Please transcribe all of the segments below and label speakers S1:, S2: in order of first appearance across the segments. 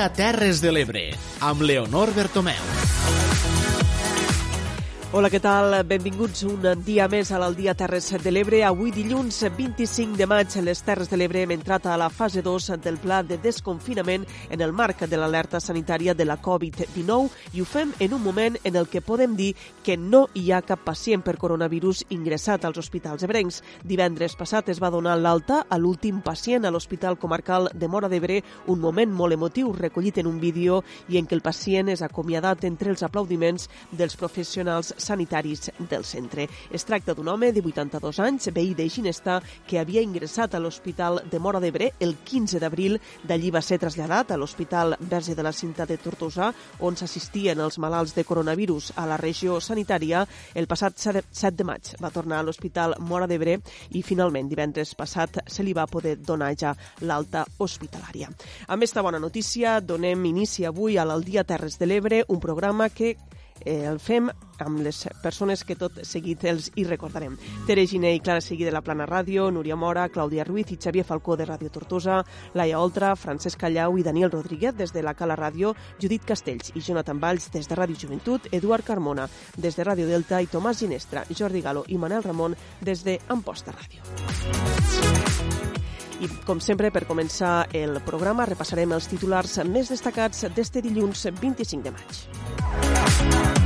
S1: a Terres de l'Ebre, amb Leonor Bertomeu.
S2: Hola, què tal? Benvinguts un dia més a l'Aldia Terres de l'Ebre. Avui dilluns 25 de maig a les Terres de l'Ebre hem entrat a la fase 2 del pla de desconfinament en el marc de l'alerta sanitària de la Covid-19 i ho fem en un moment en el que podem dir que no hi ha cap pacient per coronavirus ingressat als hospitals ebrencs. Divendres passat es va donar l'alta a l'últim pacient a l'Hospital Comarcal de Mora d'Ebre, un moment molt emotiu recollit en un vídeo i en què el pacient és acomiadat entre els aplaudiments dels professionals sanitaris del centre. Es tracta d'un home de 82 anys, veí de Ginestà, que havia ingressat a l'Hospital de Mora d'Ebre el 15 d'abril. D'allí va ser traslladat a l'Hospital Verge de la Cinta de Tortosa, on s'assistien els malalts de coronavirus a la regió sanitària. El passat 7 de maig va tornar a l'Hospital Mora d'Ebre i finalment divendres passat se li va poder donar ja l'alta hospitalària. Amb esta bona notícia donem inici avui a l'Aldia Terres de l'Ebre, un programa que eh, el fem amb les persones que tot seguit els hi recordarem. Tere Giné i Clara Seguí de la Plana Ràdio, Núria Mora, Clàudia Ruiz i Xavier Falcó de Ràdio Tortosa, Laia Oltra, Francesc Callau i Daniel Rodríguez des de la Cala Ràdio, Judit Castells i Jonathan Valls des de Ràdio Joventut, Eduard Carmona des de Ràdio Delta i Tomàs Ginestra, Jordi Galo i Manel Ramon des de Amposta Ràdio. I, com sempre, per començar el programa, repassarem els titulars més destacats d'este dilluns 25 de maig.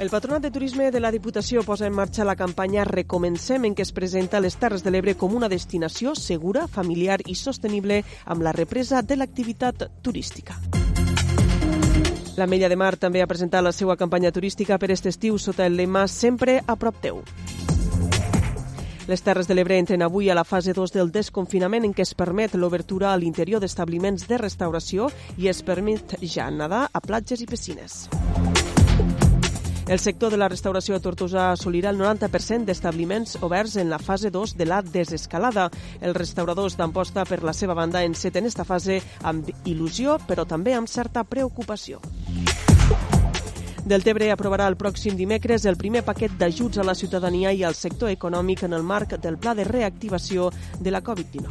S2: El Patronat de Turisme de la Diputació posa en marxa la campanya Recomencem, en què es presenta les Terres de l'Ebre com una destinació segura, familiar i sostenible amb la represa de l'activitat turística. La Mella de Mar també ha presentat la seva campanya turística per aquest estiu sota el lema Sempre a prop teu. Les Terres de l'Ebre entren avui a la fase 2 del desconfinament en què es permet l'obertura a l'interior d'establiments de restauració i es permet ja nedar a platges i piscines. El sector de la restauració a Tortosa assolirà el 90% d'establiments oberts en la fase 2 de la desescalada. Els restauradors d'Amposta, per la seva banda, enceten esta fase amb il·lusió, però també amb certa preocupació. Deltebre aprovarà el pròxim dimecres el primer paquet d'ajuts a la ciutadania i al sector econòmic en el marc del Pla de Reactivació de la Covid-19.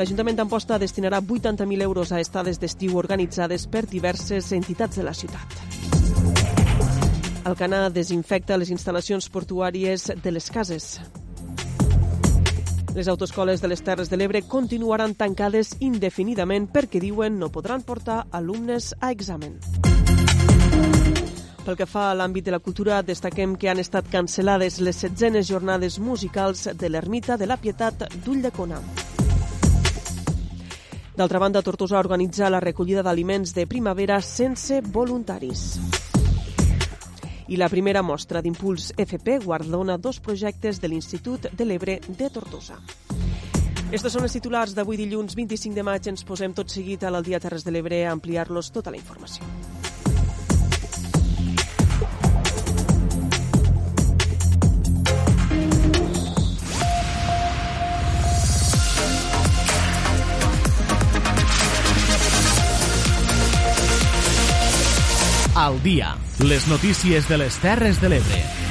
S2: L'Ajuntament d'Amposta destinarà 80.000 euros a estades d'estiu organitzades per diverses entitats de la ciutat. Alcanar desinfecta les instal·lacions portuàries de les cases. Les autoscoles de les Terres de l'Ebre continuaran tancades indefinidament perquè diuen no podran portar alumnes a examen. Pel que fa a l'àmbit de la cultura, destaquem que han estat cancel·lades les setzenes jornades musicals de l'Ermita de la Pietat d'Ulldecona. D'altra banda, Tortosa organitza la recollida d'aliments de primavera sense voluntaris i la primera mostra d'Impuls FP guardona dos projectes de l'Institut de l'Ebre de Tortosa. Estos són els titulars d'avui dilluns 25 de maig. Ens posem tot seguit a l'Aldia Terres de l'Ebre a ampliar-los tota la informació.
S1: Al dia les notícies de les Terres de l'Ebre.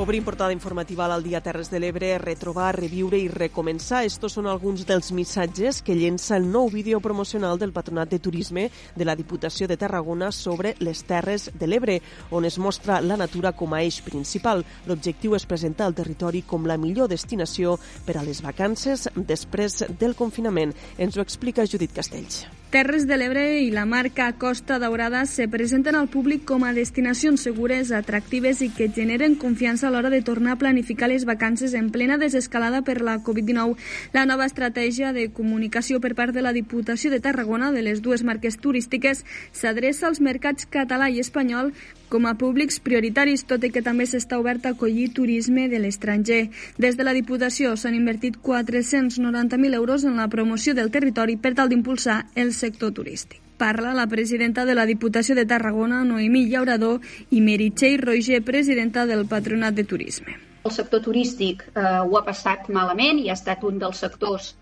S2: Obrim portada informativa al dia Terres de l'Ebre, retrobar, reviure i recomençar. Estos són alguns dels missatges que llença el nou vídeo promocional del Patronat de Turisme de la Diputació de Tarragona sobre les Terres de l'Ebre, on es mostra la natura com a eix principal. L'objectiu és presentar el territori com la millor destinació per a les vacances després del confinament. Ens ho explica Judit Castells.
S3: Terres de l'Ebre i la marca Costa Daurada se presenten al públic com a destinacions segures, atractives i que generen confiança a l'hora de tornar a planificar les vacances en plena desescalada per la Covid-19. La nova estratègia de comunicació per part de la Diputació de Tarragona de les dues marques turístiques s'adreça als mercats català i espanyol com a públics prioritaris, tot i que també s'està obert a acollir turisme de l'estranger. Des de la Diputació s'han invertit 490.000 euros en la promoció del territori per tal d'impulsar el sector turístic. Parla la presidenta de la Diputació de Tarragona, Noemí Llaurador, i Meritxell Roger, presidenta del Patronat de Turisme.
S4: El sector turístic eh, ho ha passat malament i ha estat un dels sectors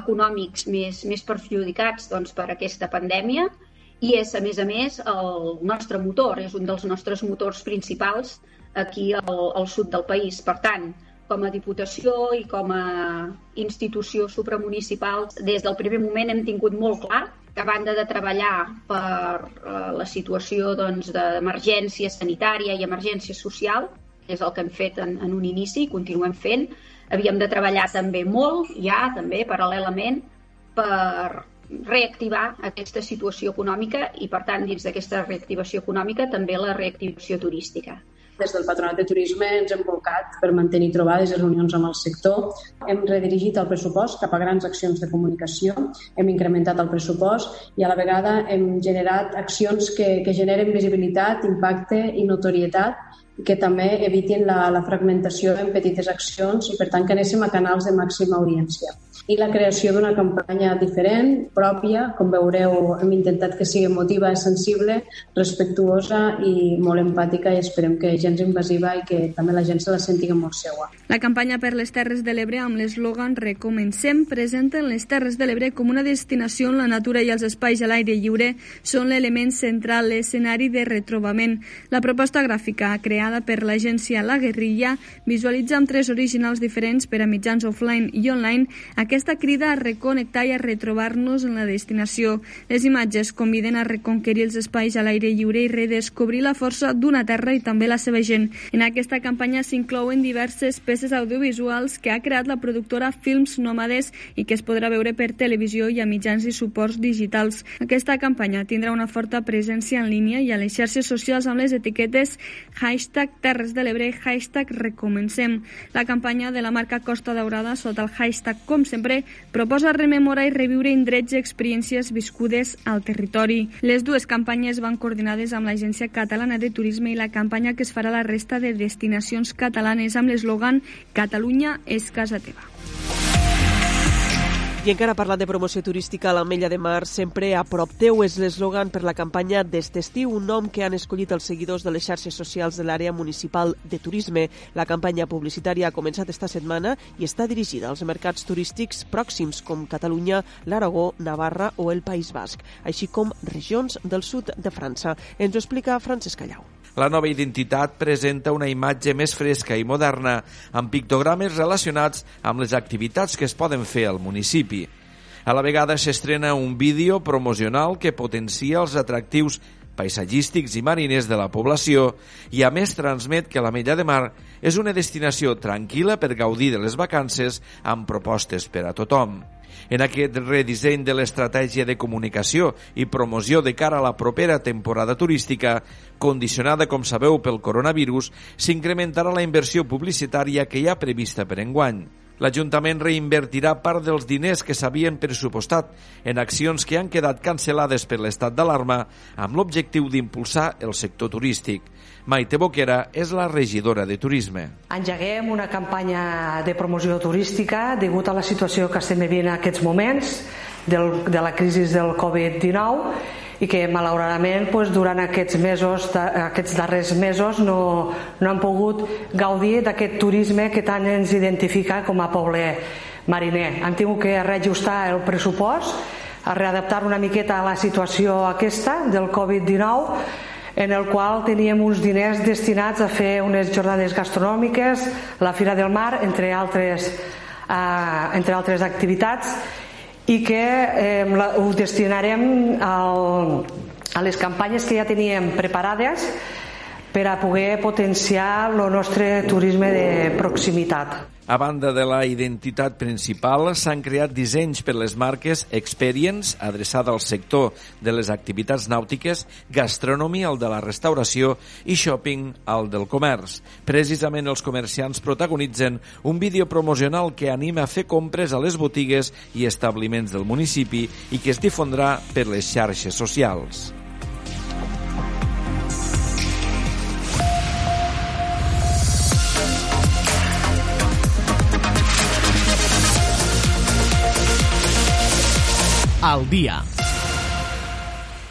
S4: econòmics més, més perjudicats doncs, per aquesta pandèmia i és, a més a més, el nostre motor, és un dels nostres motors principals aquí al, al sud del país. Per tant, com a Diputació i com a institució supramunicipal, des del primer moment hem tingut molt clar que a banda de treballar per eh, la situació doncs, d'emergència sanitària i emergència social, que és el que hem fet en, en un inici i continuem fent, havíem de treballar també molt, ja també paral·lelament, per reactivar aquesta situació econòmica i, per tant, dins d'aquesta reactivació econòmica, també la reactivació turística.
S5: Des del Patronat de Turisme ens hem volcat per mantenir trobades i reunions amb el sector. Hem redirigit el pressupost cap a grans accions de comunicació, hem incrementat el pressupost i a la vegada hem generat accions que, que generen visibilitat, impacte i notorietat que també evitin la, la fragmentació en petites accions i, per tant, que anéssim a canals de màxima audiència i la creació d'una campanya diferent, pròpia, com veureu hem intentat que sigui emotiva sensible, respectuosa i molt empàtica i esperem que gens invasiva i que també la gent se la senti molt seua.
S3: La campanya per les Terres de l'Ebre amb l'eslògan Recomencem presenten les Terres de l'Ebre com una destinació on la natura i els espais a l'aire lliure són l'element central, l'escenari de retrobament. La proposta gràfica creada per l'agència La Guerrilla visualitza amb tres originals diferents per a mitjans offline i online aquest aquesta crida a reconnectar i a retrobar-nos en la destinació. Les imatges conviden a reconquerir els espais a l'aire lliure i redescobrir la força d'una terra i també la seva gent. En aquesta campanya s'inclouen diverses peces audiovisuals que ha creat la productora Films Nòmades i que es podrà veure per televisió i a mitjans i suports digitals. Aquesta campanya tindrà una forta presència en línia i a les xarxes socials amb les etiquetes hashtag Terres de l'Ebre, hashtag Recomencem. La campanya de la marca Costa Daurada sota el hashtag Com sempre sempre, proposa rememorar i reviure indrets i experiències viscudes al territori. Les dues campanyes van coordinades amb l'Agència Catalana de Turisme i la campanya que es farà a la resta de destinacions catalanes amb l'eslògan Catalunya és casa teva.
S2: I encara parlant de promoció turística, l'Ametlla de Mar sempre a prop teu és l'eslògan per la campanya d'este estiu, un nom que han escollit els seguidors de les xarxes socials de l'àrea municipal de turisme. La campanya publicitària ha començat esta setmana i està dirigida als mercats turístics pròxims com Catalunya, l'Aragó, Navarra o el País Basc, així com regions del sud de França. Ens ho explica Francesc Callau.
S6: La nova identitat presenta una imatge més fresca i moderna, amb pictogrames relacionats amb les activitats que es poden fer al municipi. A la vegada s'estrena un vídeo promocional que potencia els atractius paisatgístics i mariners de la població i a més transmet que la Mella de Mar és una destinació tranquil·la per gaudir de les vacances amb propostes per a tothom. En aquest redisseny de l'estratègia de comunicació i promoció de cara a la propera temporada turística, condicionada, com sabeu, pel coronavirus, s'incrementarà la inversió publicitària que hi ha prevista per enguany. L'Ajuntament reinvertirà part dels diners que s'havien pressupostat en accions que han quedat cancel·lades per l'estat d'alarma amb l'objectiu d'impulsar el sector turístic. Maite Boquera és la regidora de Turisme.
S7: Engeguem una campanya de promoció turística degut a la situació que estem vivint en aquests moments del, de la crisi del Covid-19 i que malauradament doncs, durant aquests mesos, aquests darrers mesos no, no han pogut gaudir d'aquest turisme que tant ens identifica com a poble mariner. Han tingut que reajustar el pressupost, a readaptar una miqueta a la situació aquesta del Covid-19 en el qual teníem uns diners destinats a fer unes jornades gastronòmiques, la Fira del Mar, entre altres, eh, entre altres activitats, i que eh, la, ho destinarem al, a les campanyes que ja teníem preparades per a poder potenciar el nostre turisme de proximitat.
S6: A banda de la identitat principal, s'han creat dissenys per les marques Experience, adreçada al sector de les activitats nàutiques, Gastronomy, el de la restauració, i Shopping, el del comerç. Precisament els comerciants protagonitzen un vídeo promocional que anima a fer compres a les botigues i establiments del municipi i que es difondrà per les xarxes socials.
S1: Al dia.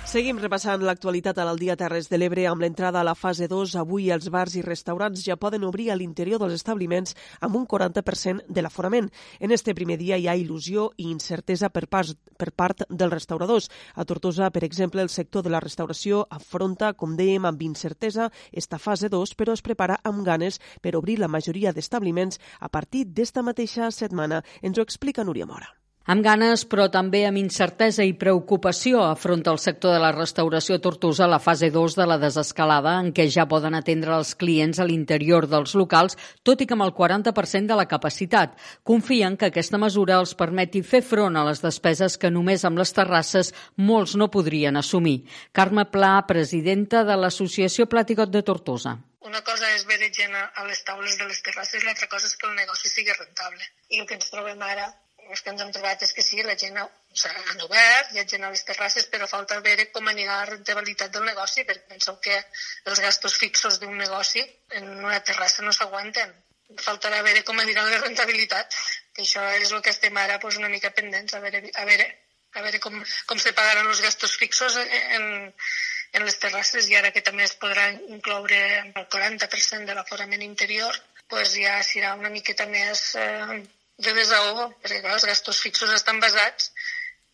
S2: Seguim repassant l'actualitat al dia Terres de l'Ebre amb l'entrada a la fase 2. Avui els bars i restaurants ja poden obrir a l'interior dels establiments amb un 40% de l'aforament. En este primer dia hi ha il·lusió i incertesa per part, per part dels restauradors. A Tortosa, per exemple, el sector de la restauració afronta, com dèiem, amb incertesa esta fase 2, però es prepara amb ganes per obrir la majoria d'establiments a partir d'esta mateixa setmana. Ens ho explica Núria Mora.
S8: Amb ganes, però també amb incertesa i preocupació, afronta el sector de la restauració Tortosa la fase 2 de la desescalada, en què ja poden atendre els clients a l'interior dels locals, tot i que amb el 40% de la capacitat. Confien que aquesta mesura els permeti fer front a les despeses que només amb les terrasses molts no podrien assumir. Carme Pla, presidenta de l'Associació Platigot de Tortosa.
S9: Una cosa és veure gent a les taules de les terrasses, l'altra cosa és que el negoci sigui rentable. I el que ens trobem ara el que ens hem trobat és que sí, la gent o sigui, han obert, hi ha gent a les terrasses, però falta veure com anirà la rentabilitat del negoci, perquè penseu que els gastos fixos d'un negoci en una terrassa no s'aguanten. Faltarà veure com anirà la rentabilitat, que això és el que estem ara pues, una mica pendents, a veure, a veure, a veure com, com se pagaran els gastos fixos en, en les terrasses i ara que també es podrà incloure el 40% de l'aforament interior, pues ja serà una miqueta més eh, de desahogo, perquè clar, els gastos fixos estan basats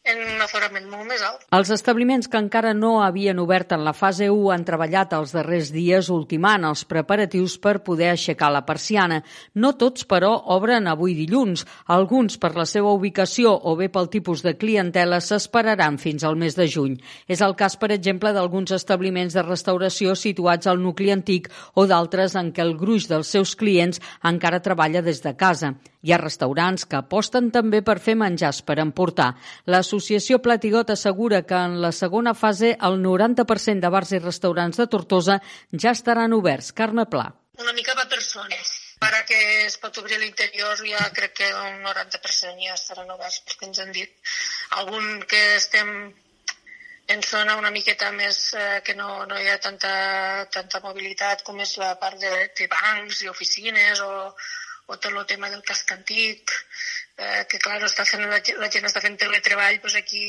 S9: en un aforament molt més alt.
S8: Els establiments que encara no havien obert en la fase 1 han treballat els darrers dies ultimant els preparatius per poder aixecar la persiana. No tots, però, obren avui dilluns. Alguns, per la seva ubicació o bé pel tipus de clientela, s'esperaran fins al mes de juny. És el cas, per exemple, d'alguns establiments de restauració situats al nucli antic o d'altres en què el gruix dels seus clients encara treballa des de casa. Hi ha restaurants que aposten també per fer menjars per emportar. L'associació Platigot assegura que en la segona fase el 90% de bars i restaurants de Tortosa ja estaran oberts. Carme Pla.
S9: Una mica per persones. Ara que es pot obrir l'interior ja crec que un 90% ja estaran oberts perquè ens han dit. Algun que estem en zona una miqueta més eh, que no, no hi ha tanta, tanta mobilitat com és la part de, de bancs i oficines o, o tot el tema del casc antic, eh, que clar, està fent, la, la gent està fent teletreball, doncs aquí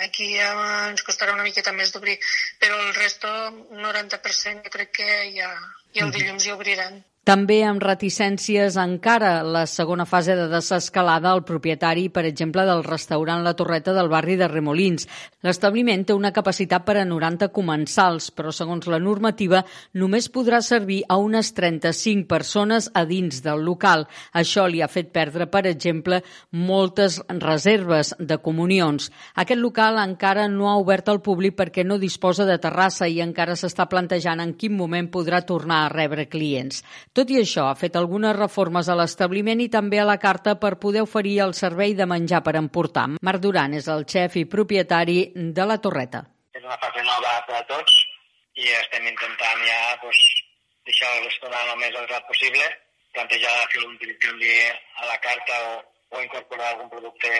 S9: aquí ja ens costarà una miqueta més d'obrir, però el resto, un 90% jo crec que ja, ja el dilluns ja obriran.
S8: També amb reticències encara la segona fase de desescalada el propietari, per exemple, del restaurant La Torreta del barri de Remolins. L'establiment té una capacitat per a 90 comensals, però segons la normativa només podrà servir a unes 35 persones a dins del local. Això li ha fet perdre, per exemple, moltes reserves de comunions. Aquest local encara no ha obert al públic perquè no disposa de terrassa i encara s'està plantejant en quin moment podrà tornar a rebre clients. Tot i això, ha fet algunes reformes a l'establiment i també a la carta per poder oferir el servei de menjar per emportar. Marc Duran és el xef i propietari de la Torreta.
S10: És una fase nova per a tots i estem intentant ja pues, deixar el restaurant el més adequat possible, plantejar fer un canvi a la carta o, o incorporar algun producte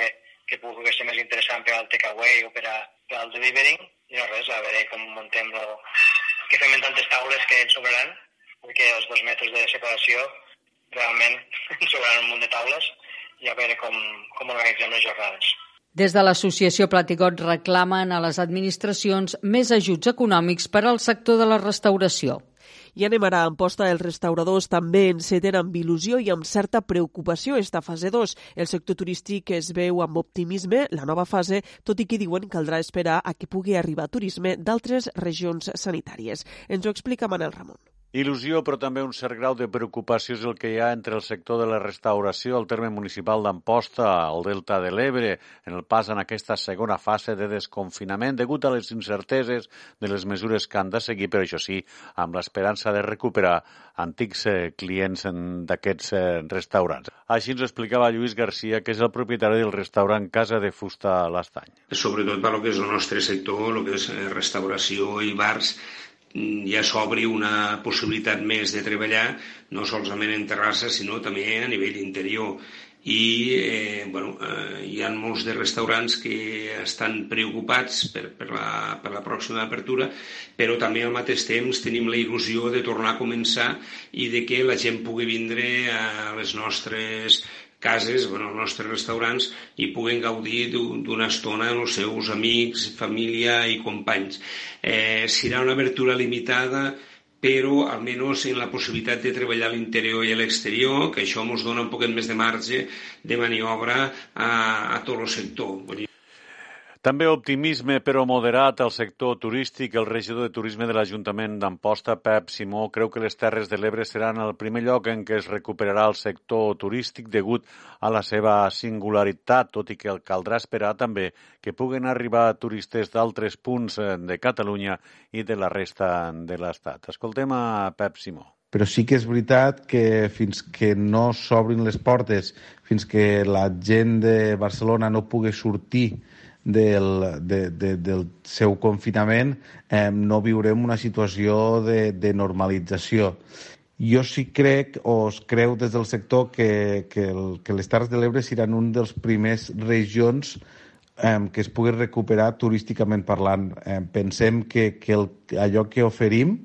S10: que pugui ser més interessant per al takeaway o per, a, per al delivery i no res, a veure com muntem lo... que fem en tantes taules que ens sobraran perquè els dos metres de separació realment sobraran un munt de taules i a veure com, com organitzem les jornades.
S8: Des de l'associació Platigot reclamen a les administracions més ajuts econòmics per al sector de la restauració.
S2: I anem ara a Amposta. Els restauradors també enceten amb il·lusió i amb certa preocupació esta fase 2. El sector turístic es veu amb optimisme la nova fase, tot i que diuen que caldrà esperar a que pugui arribar turisme d'altres regions sanitàries. Ens ho explica Manel Ramon.
S11: Il·lusió, però també un cert grau de preocupació és el que hi ha entre el sector de la restauració al terme municipal d'Amposta, al Delta de l'Ebre, en el pas en aquesta segona fase de desconfinament, degut a les incerteses de les mesures que han de seguir, però això sí, amb l'esperança de recuperar antics eh, clients d'aquests eh, restaurants. Així ens explicava Lluís Garcia, que és el propietari del restaurant Casa de Fusta l'Estany.
S12: Sobretot per lo que és el nostre sector, el que és eh, restauració i bars, ja s'obri una possibilitat més de treballar, no solament en terrassa, sinó també a nivell interior. I eh, bueno, eh, hi ha molts de restaurants que estan preocupats per, per, la, per la pròxima apertura, però també al mateix temps tenim la il·lusió de tornar a començar i de que la gent pugui vindre a les nostres cases, bueno, els nostres restaurants, i puguen gaudir d'una estona amb els seus amics, família i companys. Eh, serà una abertura limitada, però almenys en la possibilitat de treballar a l'interior i a l'exterior, que això ens dona un poquet més de marge de maniobra a, a tot el sector.
S11: També optimisme, però moderat, al sector turístic. El regidor de Turisme de l'Ajuntament d'Amposta, Pep Simó, creu que les Terres de l'Ebre seran el primer lloc en què es recuperarà el sector turístic degut a la seva singularitat, tot i que el caldrà esperar també que puguen arribar turistes d'altres punts eh, de Catalunya i de la resta de l'Estat. Escoltem a Pep Simó
S13: però sí que és veritat que fins que no s'obrin les portes, fins que la gent de Barcelona no pugui sortir del, de, de, del seu confinament eh, no viurem una situació de, de normalització. Jo sí crec, o es creu des del sector, que, que, el, que les Terres de l'Ebre seran un dels primers regions eh, que es pugui recuperar turísticament parlant. Eh, pensem que, que el, allò que oferim,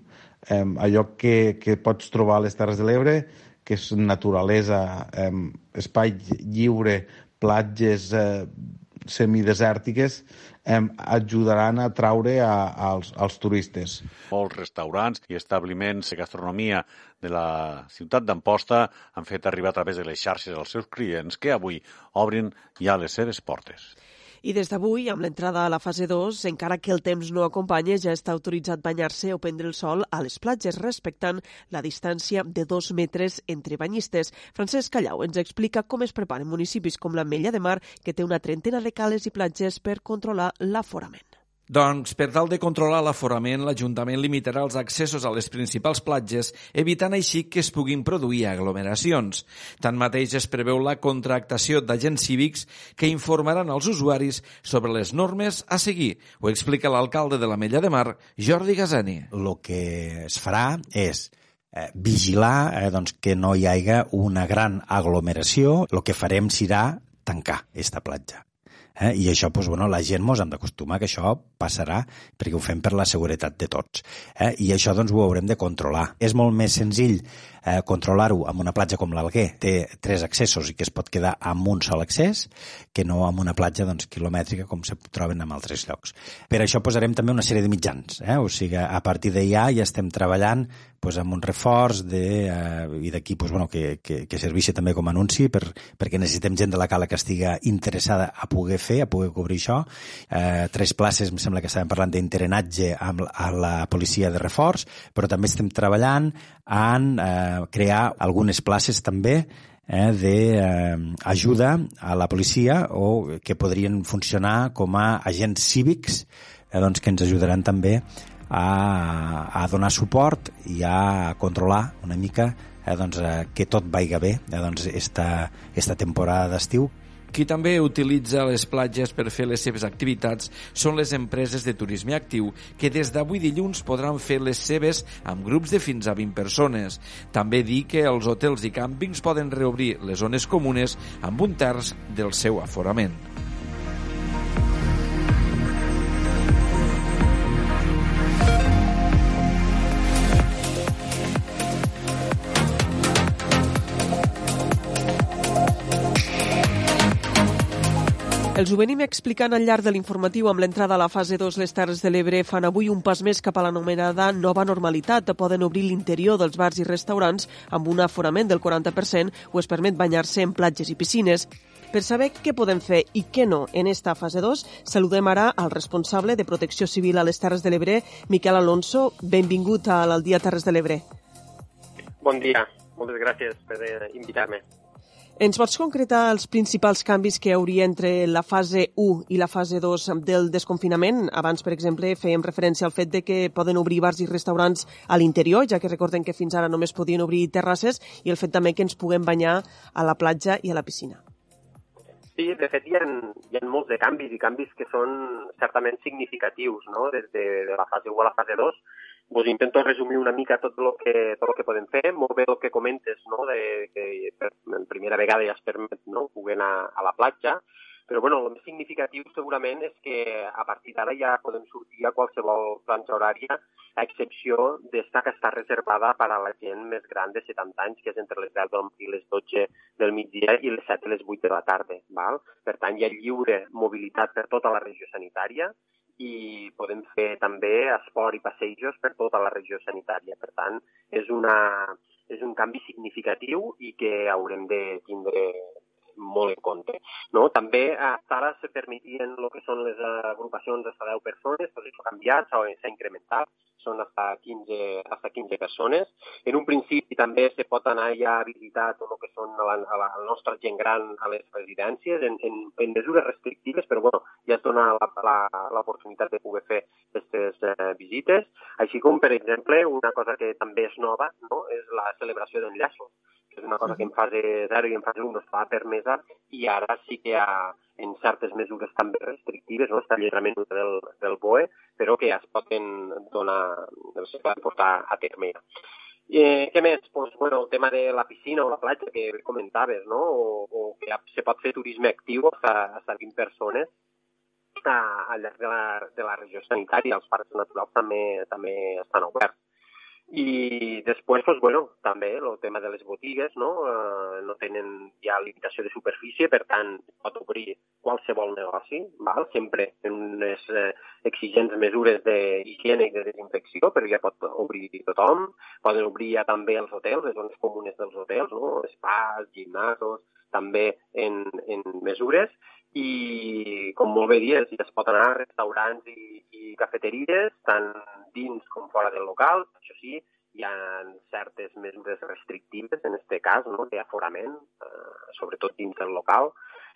S13: eh, allò que, que pots trobar a les Terres de l'Ebre, que és naturalesa, eh, espai lliure, platges, eh, semidesèrtiques eh, ajudaran a atraure a, a, als, als turistes.
S11: Molts restaurants i establiments de gastronomia de la ciutat d'Amposta han fet arribar a través de les xarxes als seus clients que avui obrin ja les seves portes.
S2: I des d'avui, amb l'entrada a la fase 2, encara que el temps no acompanya, ja està autoritzat banyar-se o prendre el sol a les platges, respectant la distància de dos metres entre banyistes. Francesc Callau ens explica com es preparen municipis com la Mella de Mar, que té una trentena de cales i platges per controlar l'aforament.
S14: Doncs, per tal de controlar l'aforament, l'Ajuntament limitarà els accessos a les principals platges, evitant així que es puguin produir aglomeracions. Tanmateix, es preveu la contractació d'agents cívics que informaran als usuaris sobre les normes a seguir. Ho explica l'alcalde de la Mella de Mar, Jordi Gazani.
S15: El que es farà és eh, vigilar eh, doncs, que no hi hagi una gran aglomeració. El que farem serà tancar aquesta platja. Eh? I això, doncs, bueno, la gent mos hem d'acostumar que això passarà perquè ho fem per la seguretat de tots. Eh? I això doncs, ho haurem de controlar. És molt més senzill eh, controlar-ho amb una platja com l'Alguer. Té tres accessos i que es pot quedar amb un sol accés que no amb una platja doncs, quilomètrica com se troben en altres llocs. Per això posarem també una sèrie de mitjans. Eh? O sigui, a partir d'allà ja estem treballant pues, amb un reforç de, eh, i d'aquí pues, bueno, que, que, que serveixi també com a anunci per, perquè necessitem gent de la cala que estigui interessada a poder fer, a poder cobrir això. Eh, tres places, em sembla que estàvem parlant d'internatge amb a la policia de reforç, però també estem treballant en eh, crear algunes places també eh, d'ajuda eh, a la policia o que podrien funcionar com a agents cívics eh, doncs, que ens ajudaran també a, a donar suport i a controlar una mica eh, doncs, eh, que tot vaiga bé eh, doncs, esta, esta temporada d'estiu
S14: qui també utilitza les platges per fer les seves activitats són les empreses de turisme actiu, que des d'avui dilluns podran fer les seves amb grups de fins a 20 persones. També dir que els hotels i càmpings poden reobrir les zones comunes amb un terç del seu aforament.
S2: Els ho venim explicant al llarg de l'informatiu amb l'entrada a la fase 2 les Terres de l'Ebre fan avui un pas més cap a l'anomenada nova normalitat. Poden obrir l'interior dels bars i restaurants amb un aforament del 40% o es permet banyar-se en platges i piscines. Per saber què podem fer i què no en esta fase 2, saludem ara al responsable de Protecció Civil a les Terres de l'Ebre, Miquel Alonso. Benvingut a l'Aldia Terres de l'Ebre.
S16: Bon dia. Moltes gràcies per eh, invitar-me.
S2: Ens pots concretar els principals canvis que hi hauria entre la fase 1 i la fase 2 del desconfinament? Abans, per exemple, fèiem referència al fet de que poden obrir bars i restaurants a l'interior, ja que recordem que fins ara només podien obrir terrasses, i el fet també que ens puguem banyar a la platja i a la piscina.
S16: Sí, de fet hi ha, hi ha molts de canvis i canvis que són certament significatius, no? des de, de la fase 1 a la fase 2 pues intento resumir una mica tot el que, tot el que podem fer, molt bé el que comentes, no? de, que per, primera vegada ja es permet no? poder anar a la platja, Però bueno, el més significatiu segurament és que a partir d'ara ja podem sortir a qualsevol franja horària, a excepció d'esta que està reservada per a la gent més gran de 70 anys, que és entre les 10 del matí i les 12 del migdia i les 7 i les 8 de la tarda. Val? Per tant, hi ha lliure mobilitat per tota la regió sanitària i podem fer també esport i passejos per tota la regió sanitària. Per tant, és, una, és un canvi significatiu i que haurem de tindre molt en compte. No? També hasta ara se permetien el que són les agrupacions d'hasta 10 persones, però això ha canviat, s'ha incrementat, són hasta 15, hasta 15 persones. En un principi també se pot anar ja a visitar tot el que són la, la, la nostra gent gran a les residències en, en, en mesures restrictives, però bueno, ja es dona l'oportunitat de poder fer aquestes eh, visites, així com, per exemple, una cosa que també és nova no? és la celebració d'enllaços és una cosa que en fase 0 i en fase 1 no estava permesa i ara sí que hi ha en certes mesures també restrictives, no? està menuda del, del BOE, però que ja es poden donar, es poden portar a terme. Eh, què més? Pues, bueno, el tema de la piscina o la platja que comentaves, no? o, o que se pot fer turisme actiu fins a 20 persones a, al llarg de la, de la regió sanitària. Els parcs naturals també, també estan oberts. I després, doncs, bueno, també el tema de les botigues, no? Eh, no tenen ja limitació de superfície, per tant, pot obrir qualsevol negoci, val? sempre en unes eh, exigents mesures d'higiene i de desinfecció, però ja pot obrir tothom. Poden obrir ja també els hotels, les zones comunes dels hotels, no? Espas, gimnasos, també en, en mesures i, com molt bé dies, es pot anar a restaurants i, i cafeteries, tant dins com fora del local. Això sí, hi ha certes mesures restrictives, en aquest cas, no? d'aforament, eh, sobretot dins del local,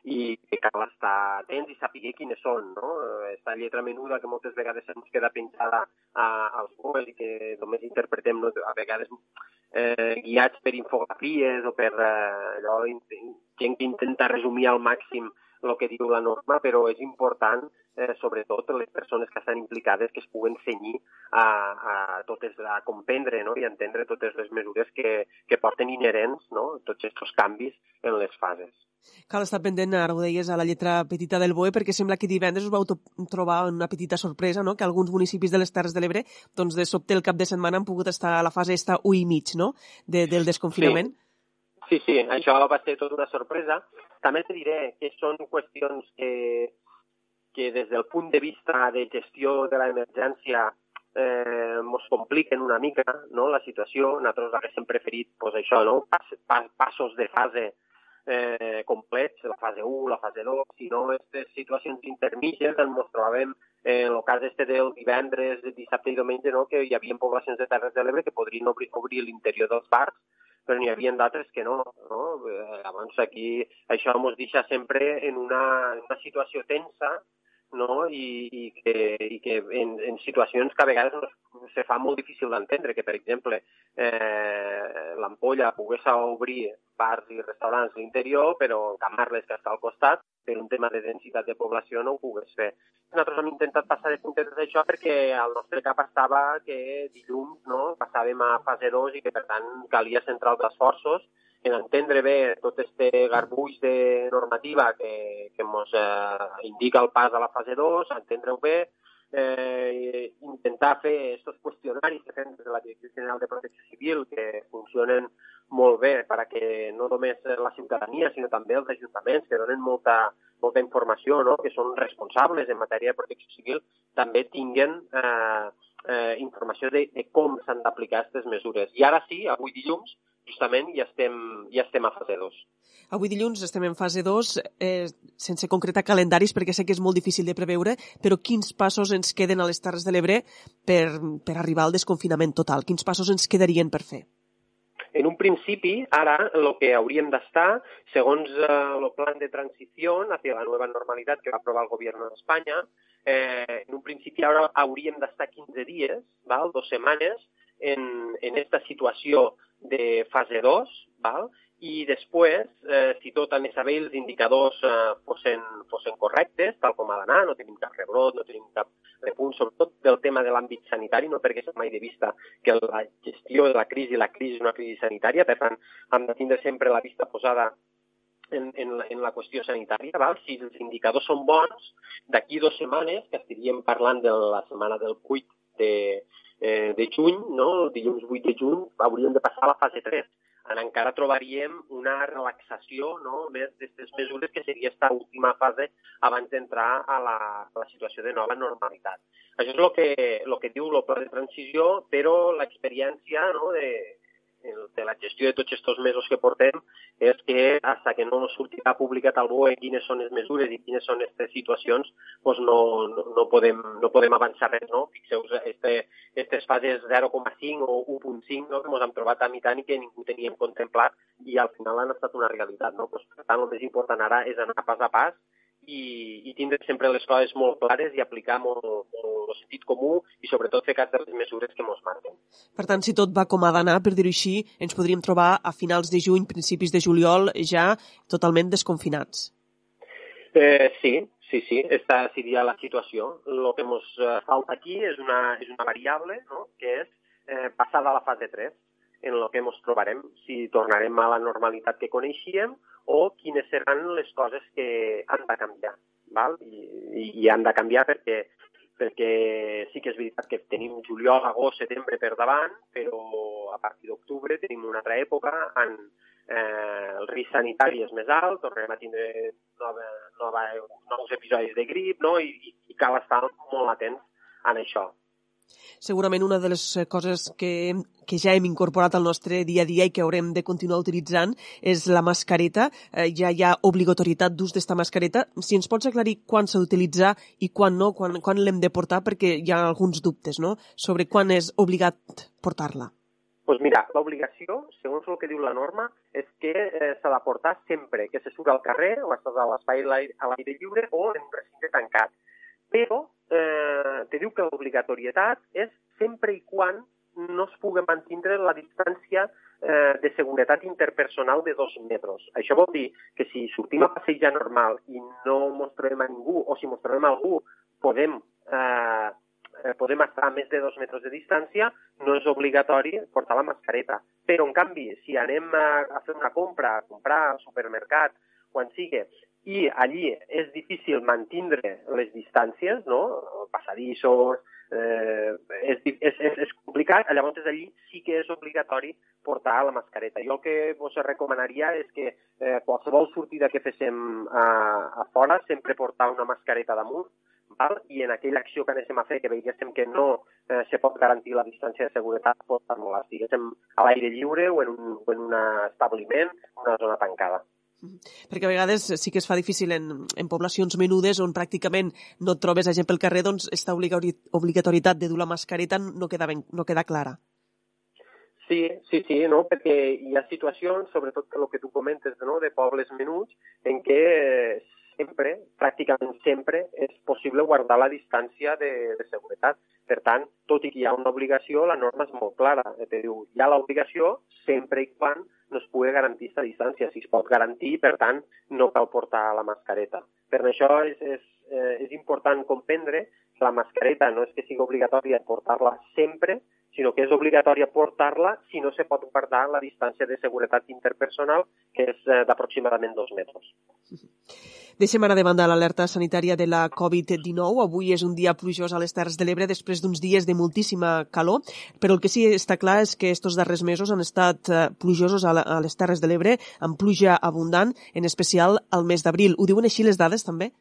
S16: i que cal estar atents i saber quines són. No? Aquesta lletra menuda que moltes vegades ens queda penjada a, als boes i que només interpretem no? a vegades eh, guiats per infografies o per eh, allò, gent que intenta resumir al màxim el que diu la norma, però és important, eh, sobretot, les persones que estan implicades que es puguen cenyir a, a totes, a comprendre no? i entendre totes les mesures que, que porten inherents no? tots aquests canvis en les fases.
S2: Cal estar pendent, ara ho deies, a la lletra petita del BOE, perquè sembla que divendres us vau trobar una petita sorpresa, no? que alguns municipis de les Terres de l'Ebre, doncs de sobte el cap de setmana han pogut estar a la fase esta 1 i mig, no?, de, del desconfinament.
S16: Sí. Sí, sí, això va ser tota una sorpresa. També te diré que són qüestions que, que des del punt de vista de gestió de l'emergència eh, mos compliquen una mica no, la situació. Nosaltres haguéssim preferit pues, això, no? Pas, pas, passos de fase eh, complets, la fase 1, la fase 2, si no aquestes situacions intermitges ens trobàvem eh, en el cas este del divendres, dissabte i diumenge, no? que hi havia poblacions de Terres de l'Ebre que podrien obrir, obrir l'interior dels parcs però n'hi havia d'altres que no. no? Eh, llavors aquí això ens deixa sempre en una, en una situació tensa no? I, i que, i que en, en situacions que a vegades se fa molt difícil d'entendre, que per exemple eh, l'ampolla pogués obrir bars i restaurants a l'interior, però Camarles, que està al costat, per un tema de densitat de població no ho pogués fer. Nosaltres hem intentat passar de puntetes d'això perquè al nostre cap estava que dilluns no, passàvem a fase 2 i que per tant calia centrar els esforços en entendre bé tot este garbuix de normativa que, que ens eh, indica el pas a la fase 2, entendre-ho bé, eh, intentar fer aquests qüestionaris que fem des de la Direcció General de Protecció Civil que funcionen molt bé perquè no només la ciutadania, sinó també els ajuntaments que donen molta, molta informació, no? que són responsables en matèria de protecció civil, també tinguen eh, eh, informació de, de com s'han d'aplicar aquestes mesures. I ara sí, avui dilluns, justament ja estem, ja estem a fase 2.
S2: Avui dilluns estem en fase 2, eh, sense concretar calendaris, perquè sé que és molt difícil de preveure, però quins passos ens queden a les Terres de l'Ebre per, per arribar al desconfinament total? Quins passos ens quedarien per fer?
S16: En un principi, ara, el que hauríem d'estar, segons eh, el plan de transició hacia la nova normalitat que va aprovar el govern d'Espanya, eh, en un principi ara hauríem d'estar 15 dies, val? dues setmanes, en, en esta situació de fase 2, val? i després, eh, si tot anés a bé, els indicadors eh, fossin, fossin correctes, tal com ha d'anar, no tenim cap rebrot, no tenim cap repunt, sobretot del tema de l'àmbit sanitari, no perquè mai de vista que la gestió de la crisi, la crisi és una crisi sanitària, per tant, hem de tindre sempre la vista posada en, en, la, en la qüestió sanitària. Val? Si els indicadors són bons, d'aquí dues setmanes, que estaríem parlant de la setmana del 8 de, eh, de juny, no? el dilluns 8 de juny, hauríem de passar a la fase 3 en encara trobaríem una relaxació no? més d'aquestes mesures que seria aquesta última fase abans d'entrar a, la, a la situació de nova normalitat. Això és el que, el que diu el pla de transició, però l'experiència no, de, de la gestió de tots aquests mesos que portem és que fins que no sortirà publicat al BOE quines són les mesures i quines són aquestes situacions, doncs no, no, podem, no podem avançar res. No? Fixeu-vos, aquestes fases 0,5 o 1,5 no? que ens hem trobat a mitjà i que ningú teníem contemplat i al final han estat una realitat. No? Pues, per tant, el més important ara és anar pas a pas i, i tindre sempre les coses molt clares i aplicar molt, molt el sentit comú i sobretot fer cas de les mesures que ens marquen.
S2: Per tant, si tot va com ha d'anar, per dir-ho així, ens podríem trobar a finals de juny, principis de juliol, ja totalment desconfinats.
S16: Eh, sí, sí, sí, esta seria la situació. El que ens eh, falta aquí és una, és una variable, no?, que és eh, passar a la fase 3 en el que ens trobarem, si tornarem a la normalitat que coneixíem o quines seran les coses que han de canviar. Val? I, i han de canviar perquè, perquè sí que és veritat que tenim juliol, agost, setembre per davant, però a partir d'octubre tenim una altra època en eh, el risc sanitari és més alt, tornarem a tindre nova, nova, nous episodis de grip, no? I, i cal estar molt atents en això.
S2: Segurament una de les eh, coses que, que ja hem incorporat al nostre dia a dia i que haurem de continuar utilitzant és la mascareta. Eh, ja hi ha obligatorietat d'ús d'esta mascareta. Si ens pots aclarir quan s'ha d'utilitzar i quan no, quan, quan l'hem de portar, perquè hi ha alguns dubtes no? sobre quan és obligat portar-la.
S16: Doncs pues mira, l'obligació, segons el que diu la norma, és que eh, s'ha de portar sempre que se surt al carrer o a l'espai a l'aire lliure o en un recinte tancat. Però eh, te diu que l'obligatorietat és sempre i quan no es pugui mantenir la distància eh, de seguretat interpersonal de dos metres. Això vol dir que si sortim a passejar normal i no mostrarem a ningú, o si mostrarem a algú, podem, eh, podem estar a més de dos metres de distància, no és obligatori portar la mascareta. Però, en canvi, si anem a, a fer una compra, a comprar al supermercat, quan sigui, i allí és difícil mantindre les distàncies, no? passadissos, eh, és, és, és, és complicat, llavors allí sí que és obligatori portar la mascareta. Jo el que vos recomanaria és que eh, qualsevol sortida que féssim a, a fora sempre portar una mascareta damunt, val? i en aquella acció que anéssim a fer, que veiéssim que no eh, se pot garantir la distància de seguretat, portar-la, estiguéssim a l'aire lliure o en un, o en un establiment, una zona tancada.
S2: Perquè a vegades sí que es fa difícil en, en poblacions menudes on pràcticament no et trobes a gent pel carrer, doncs aquesta obligatorietat de dur la mascareta no queda, ben, no queda clara.
S16: Sí, sí, sí, no? perquè hi ha situacions, sobretot el que tu comentes, no? de pobles menuts, en què sempre, pràcticament sempre, és possible guardar la distància de, de seguretat. Per tant, tot i que hi ha una obligació, la norma és molt clara. Te diu, hi ha l'obligació sempre i quan no es pugui garantir aquesta distància. Si es pot garantir, per tant, no cal portar la mascareta. Per això és, és, eh, és important comprendre que la mascareta no és que sigui obligatòria portar-la sempre, sinó que és obligatòria portar-la si no se pot guardar la distància de seguretat interpersonal, que és eh, d'aproximadament dos metres.
S2: Deixem ara de banda l'alerta sanitària de la Covid-19. Avui és un dia plujós a les Terres de l'Ebre després d'uns dies de moltíssima calor, però el que sí està clar és que estos darrers mesos han estat eh, plujosos a, les Terres de l'Ebre, amb pluja abundant, en especial al mes d'abril. Ho diuen així les dades, també?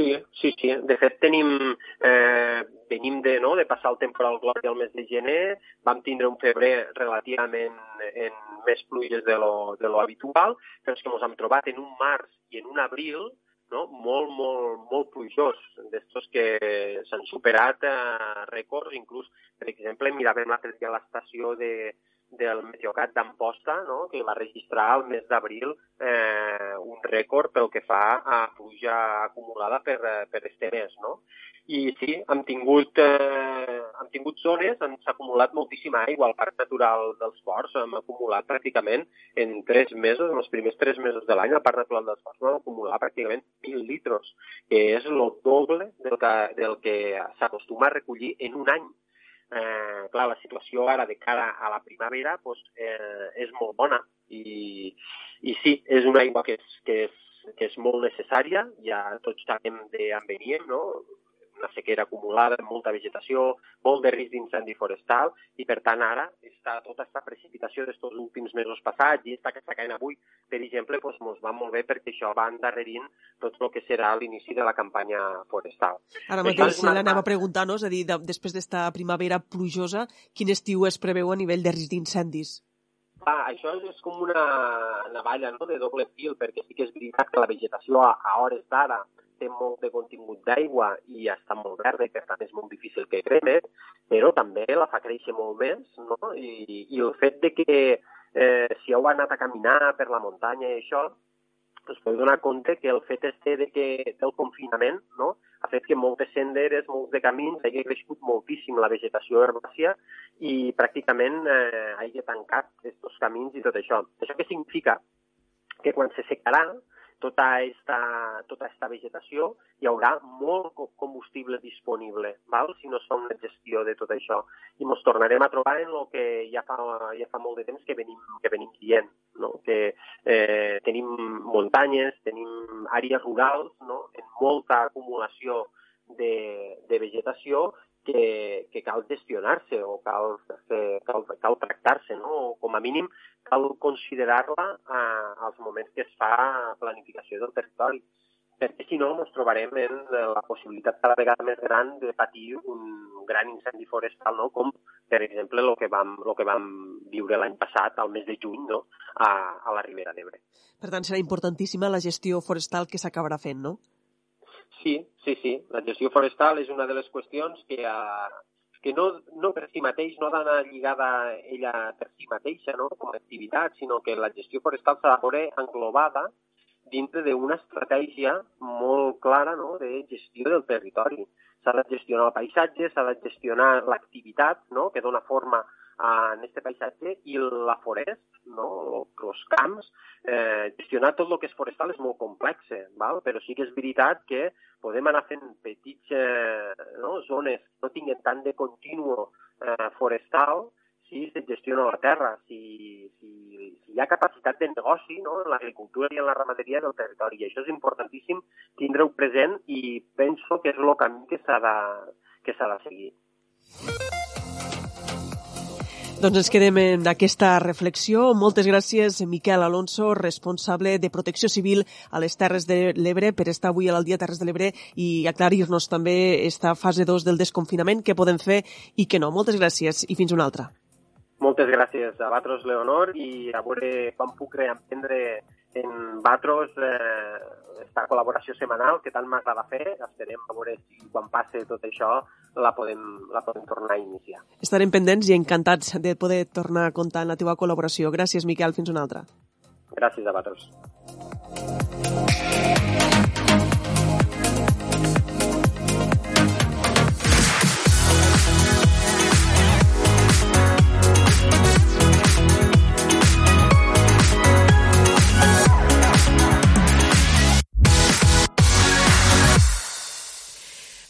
S16: Sí, sí, sí. De fet, tenim, eh, venim de, no, de passar el temporal glòria al mes de gener, vam tindre un febrer relativament en més pluges de lo, de lo habitual, però és que ens hem trobat en un març i en un abril no? molt, molt, molt plujós, d'estos que s'han superat eh, rècords, inclús, per exemple, miràvem l'altre dia l'estació de, del Meteocat d'Amposta, no? que va registrar al mes d'abril eh, un rècord pel que fa a pluja acumulada per, per este mes. No? I sí, hem tingut, eh, hem tingut zones on s'ha acumulat moltíssima aigua al Parc Natural dels Ports. Hem acumulat pràcticament en tres mesos, en els primers tres mesos de l'any, al Parc Natural dels Ports vam acumular pràcticament 1.000 litres, que és el doble del que, del que s'acostuma a recollir en un any eh, clar, la situació ara de cara a la primavera pues, eh, és molt bona i, i sí, és una aigua que és, que és, que és molt necessària, ja tots sabem d'on veníem, no? Una sequera acumulada, molta vegetació, molt de risc d'incendi forestal i per tant ara està tota aquesta precipitació d'estos últims mesos passats i està que està caient avui, per exemple, doncs ens va molt bé perquè això va endarrerint tot el que serà l'inici de la campanya forestal.
S2: Ara mateix una... l'anava a preguntar, no? és a dir, de, després d'esta primavera plujosa, quin estiu es preveu a nivell de risc d'incendis?
S16: Ah, això és com una navalla no? de doble fil, perquè sí que és veritat que la vegetació a, a hores d'ara té molt de contingut d'aigua i està molt verda i per tant és molt difícil que creme, però també la fa créixer molt més, no? I, i el fet de que eh, si heu anat a caminar per la muntanya i això, us podeu donar compte que el fet este de que del confinament no? ha fet que moltes senderes, molts de camins, hagi crescut moltíssim la vegetació herbàcia i pràcticament eh, hagi tancat aquests camins i tot això. Això què significa? Que quan se secarà, tota esta, tota esta vegetació, hi haurà molt combustible disponible, val? si no es fa una gestió de tot això. I ens tornarem a trobar en el que ja fa, ja fa molt de temps que venim, que venim dient, no? que eh, tenim muntanyes, tenim àrees rurals, no? en molta acumulació de, de vegetació que, que cal gestionar-se o cal, cal, cal tractar-se, no? o com a mínim cal considerar-la eh, als moments que es fa planificació del territori perquè si no ens trobarem en la possibilitat cada vegada més gran de patir un gran incendi forestal, no? com per exemple el que vam, el que vam viure l'any passat, al mes de juny, no? a, a la Ribera d'Ebre.
S2: Per tant, serà importantíssima la gestió forestal que s'acabarà fent, no?
S16: Sí, sí, sí. La gestió forestal és una de les qüestions que, uh, que no, no per si mateix, no ha d'anar lligada ella per si mateixa, no? com a activitat, sinó que la gestió forestal s'ha de veure englobada dintre d'una estratègia molt clara no? de gestió del territori. S'ha de gestionar el paisatge, s'ha de gestionar l'activitat no? que dona forma en aquest paisatge i la forest, no? els camps, eh, gestionar tot el que és forestal és molt complex, eh, val? però sí que és veritat que podem anar fent petits eh, no? zones que no tinguin tant de continuo eh, forestal si se gestiona la terra, si, si, si hi ha capacitat de negoci no? en l'agricultura i en la ramaderia del territori. I això és importantíssim tindre-ho present i penso que és el camí que s'ha de, que s'ha de seguir.
S2: Doncs ens quedem en aquesta reflexió. Moltes gràcies, Miquel Alonso, responsable de Protecció Civil a les Terres de l'Ebre, per estar avui a l'Aldia Terres de l'Ebre i aclarir-nos també esta fase 2 del desconfinament, què podem fer i què no. Moltes gràcies i fins una altra.
S16: Moltes gràcies a Batros Leonor i a veure quan puc reemprendre en Batros eh, esta col·laboració setmanal que tant m'agrada fer. Esperem a veure si quan passe tot això la podem, la podem tornar a iniciar.
S2: Estarem pendents i encantats de poder tornar a comptar en la teva col·laboració. Gràcies, Miquel. Fins una altra.
S16: Gràcies a Batros.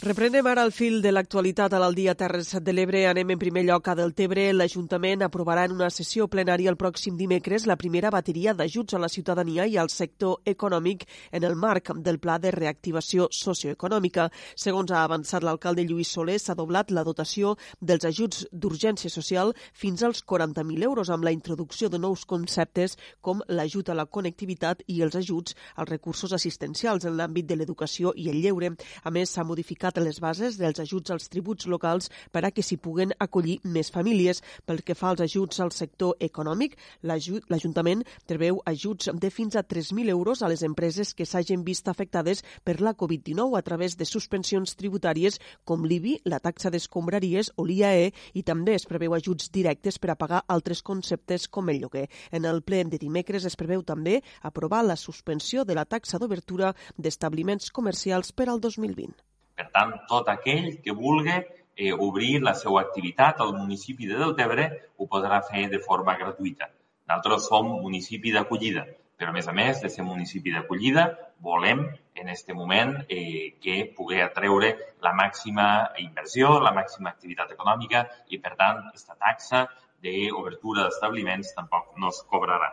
S2: Reprenem ara el fil de l'actualitat a l'Aldia Terres de l'Ebre. Anem en primer lloc a Deltebre. L'Ajuntament aprovarà en una sessió plenària el pròxim dimecres la primera bateria d'ajuts a la ciutadania i al sector econòmic en el marc del Pla de Reactivació Socioeconòmica. Segons ha avançat l'alcalde Lluís Soler, s'ha doblat la dotació dels ajuts d'urgència social fins als 40.000 euros amb la introducció de nous conceptes com l'ajut a la connectivitat i els ajuts als recursos assistencials en l'àmbit de l'educació i el lleure. A més, s'ha modificat les bases dels ajuts als tributs locals per a que s'hi puguen acollir més famílies. Pel que fa als ajuts al sector econòmic, l'Ajuntament preveu ajuts de fins a 3.000 euros a les empreses que s'hagin vist afectades per la Covid-19 a través de suspensions tributàries com l'IBI, la taxa d'escombraries o l'IAE i també es preveu ajuts directes per a pagar altres conceptes com el lloguer. En el ple de dimecres es preveu també aprovar la suspensió de la taxa d'obertura d'establiments comercials per al 2020.
S17: Per tant, tot aquell que vulgui eh, obrir la seva activitat al municipi de Deltebre ho podrà fer de forma gratuïta. Nosaltres som municipi d'acollida. Però, a més a més, de ser municipi d'acollida, volem en aquest moment eh, que pugui atreure la màxima inversió, la màxima activitat econòmica i, per tant, aquesta taxa d'obertura d'establiments tampoc no es cobrarà.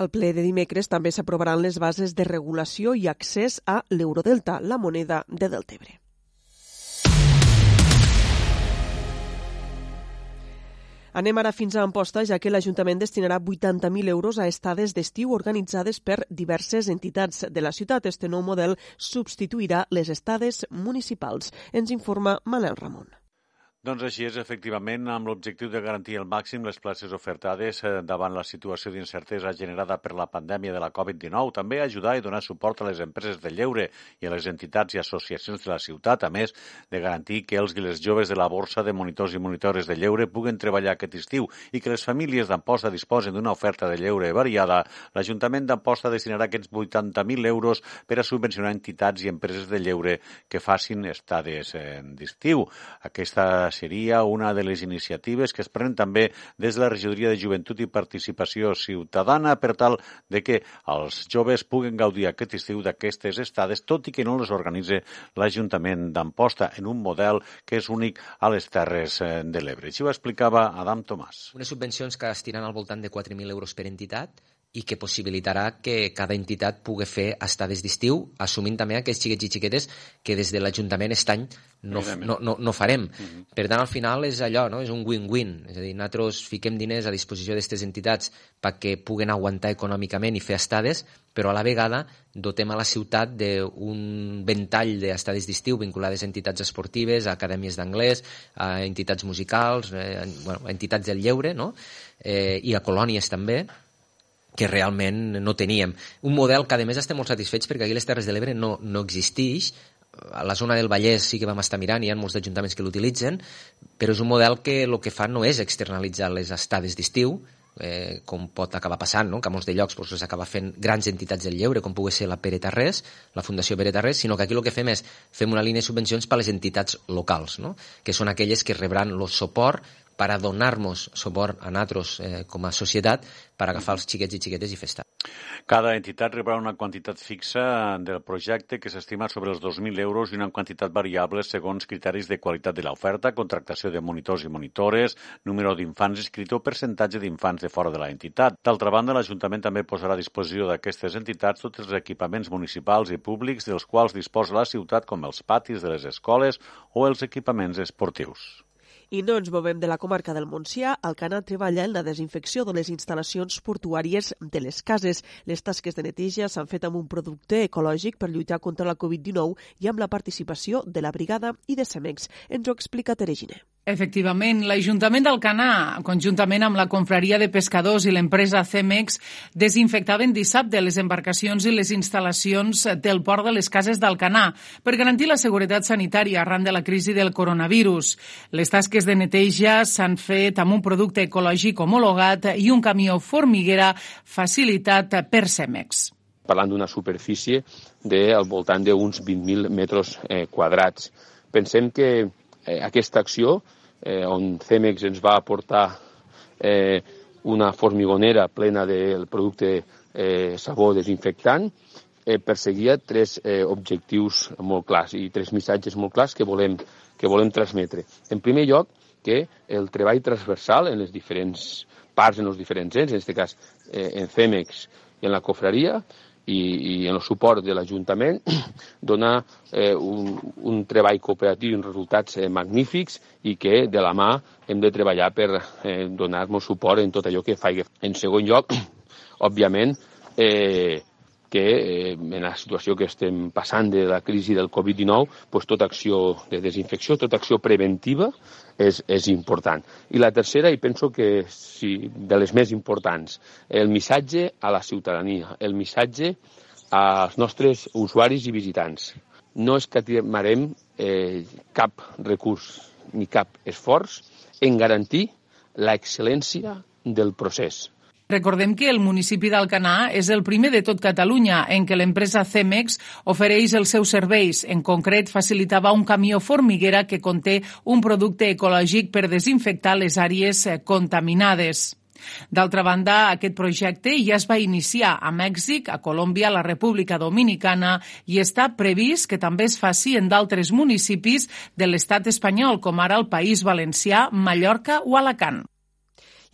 S2: Al ple de dimecres també s'aprovaran les bases de regulació i accés a l'eurodelta, la moneda de Deltebre. Anem ara fins a Amposta, ja que l'Ajuntament destinarà 80.000 euros a estades d'estiu organitzades per diverses entitats de la ciutat. Este nou model substituirà les estades municipals. Ens informa Manel Ramon.
S11: Doncs així és, efectivament, amb l'objectiu de garantir al màxim les places ofertades eh, davant la situació d'incertesa generada per la pandèmia de la Covid-19. També ajudar i donar suport a les empreses de lleure i a les entitats i associacions de la ciutat, a més de garantir que els i les joves de la borsa de monitors i monitores de lleure puguen treballar aquest estiu i que les famílies d'Amposta disposen d'una oferta de lleure variada. L'Ajuntament d'Amposta destinarà aquests 80.000 euros per a subvencionar entitats i empreses de lleure que facin estades d'estiu. Aquesta seria una de les iniciatives que es prenen també des de la Regidoria de Joventut i Participació Ciutadana per tal de que els joves puguen gaudir aquest estiu d'aquestes estades, tot i que no les organitza l'Ajuntament d'Amposta en un model que és únic a les Terres eh, de l'Ebre. Així ho explicava Adam Tomàs.
S18: Unes subvencions que estiran al voltant de 4.000 euros per entitat i que possibilitarà que cada entitat pugui fer estades d'estiu, assumint també aquests xiquets i xiquetes que des de l'Ajuntament aquest any no, no, no, no farem. Mm -hmm. Per tant, al final és allò, no? és un win-win. És a dir, nosaltres fiquem diners a disposició d'aquestes entitats perquè puguen aguantar econòmicament i fer estades, però a la vegada dotem a la ciutat d'un ventall d'estades d'estiu vinculades a entitats esportives, a acadèmies d'anglès, a entitats musicals, eh, bueno, a entitats del lleure, no? eh, i a colònies també, que realment no teníem. Un model que, a més, estem molt satisfets perquè aquí les Terres de l'Ebre no, no existeix, a la zona del Vallès sí que vam estar mirant, hi ha molts ajuntaments que l'utilitzen, però és un model que el que fa no és externalitzar les estades d'estiu, eh, com pot acabar passant, no? que a molts de llocs doncs, s'acaba fent grans entitats del lleure, com pugui ser la Pere Tarrés, la Fundació Pere Tarrés, sinó que aquí el que fem és fem una línia de subvencions per a les entitats locals, no? que són aquelles que rebran el suport per a donar-nos suport a nosaltres eh, com a societat per agafar els xiquets i xiquetes i festa.
S11: Cada entitat rebrà una quantitat fixa del projecte que s'estima sobre els 2.000 euros i una quantitat variable segons criteris de qualitat de l'oferta, contractació de monitors i monitores, número d'infants inscrits o percentatge d'infants de fora de la entitat. D'altra banda, l'Ajuntament també posarà a disposició d'aquestes entitats tots els equipaments municipals i públics dels quals disposa la ciutat com els patis de les escoles o els equipaments esportius.
S2: I no ens movem de la comarca del Montsià. Alcanar treballa en la desinfecció de les instal·lacions portuàries de les cases. Les tasques de neteja s'han fet amb un producte ecològic per lluitar contra la Covid-19 i amb la participació de la brigada i de Cemex. Ens ho explica Teregine.
S19: Efectivament, l'Ajuntament d'Alcanar, conjuntament amb la Confraria de Pescadors i l'empresa Cemex, desinfectaven dissabte les embarcacions i les instal·lacions del port de les cases d'Alcanar per garantir la seguretat sanitària arran de la crisi del coronavirus. Les tasques de neteja s'han fet amb un producte ecològic homologat i un camió formiguera facilitat per Cemex.
S20: Parlant d'una superfície de al voltant d'uns 20.000 metres eh, quadrats. Pensem que eh, aquesta acció eh, on Cemex ens va aportar eh, una formigonera plena del producte eh, sabó desinfectant, eh, perseguia tres eh, objectius molt clars i tres missatges molt clars que volem, que volem transmetre. En primer lloc, que el treball transversal en les diferents parts, en els diferents ens, en aquest cas eh, en CEMEX i en la cofraria, i, i en el suport de l'Ajuntament, donar eh, un, un treball cooperatiu i resultats eh, magnífics i que de la mà hem de treballar per eh, donar-nos suport en tot allò que faig. En segon lloc, òbviament, eh, que eh, en la situació que estem passant de la crisi del Covid-19, pues, tota acció de desinfecció, tota acció preventiva és, és important. I la tercera, i penso que sí, de les més importants, el missatge a la ciutadania, el missatge als nostres usuaris i visitants. No escatimarem eh, cap recurs ni cap esforç en garantir l'excel·lència del procés
S19: Recordem que el municipi d'Alcanar és el primer de tot Catalunya en què l'empresa Cemex ofereix els seus serveis. En concret, facilitava un camió formiguera que conté un producte ecològic per desinfectar les àrees contaminades. D'altra banda, aquest projecte ja es va iniciar a Mèxic, a Colòmbia, a la República Dominicana i està previst que també es faci en d'altres municipis de l'estat espanyol, com ara el País Valencià, Mallorca o Alacant.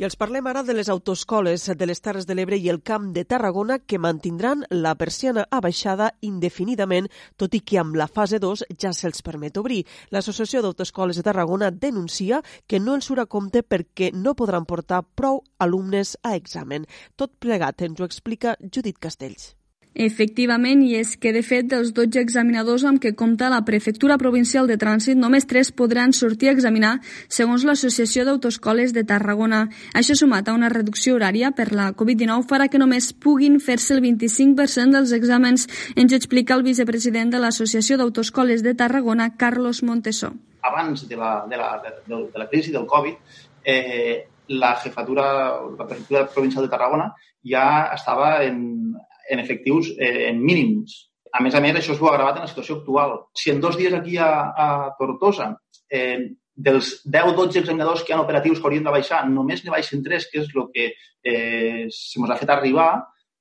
S2: Els parlem ara de les autoscoles de les Terres de l'Ebre i el Camp de Tarragona que mantindran la persiana abaixada indefinidament, tot i que amb la fase 2 ja se'ls permet obrir. L'Associació d'Autoescoles de Tarragona denuncia que no els surt a compte perquè no podran portar prou alumnes a examen. Tot plegat ens ho explica Judit Castells.
S3: Efectivament, i és que, de fet, dels 12 examinadors amb què compta la Prefectura Provincial de Trànsit, només 3 podran sortir a examinar, segons l'Associació d'Autoscoles de Tarragona. Això sumat a una reducció horària per la Covid-19 farà que només puguin fer-se el 25% dels exàmens, ens explica el vicepresident de l'Associació d'Autoscoles de Tarragona, Carlos Montesó.
S21: Abans de la, de la, de, de la crisi del Covid, eh, la jefatura, la Prefectura Provincial de Tarragona ja estava en, en efectius eh, en mínims. A més a més, això es veu agravat en la situació actual. Si en dos dies aquí a, a Tortosa, eh, dels 10-12 examinadors que hi ha operatius que haurien de baixar, només ne baixen 3, que és el que eh, se ens ha fet arribar,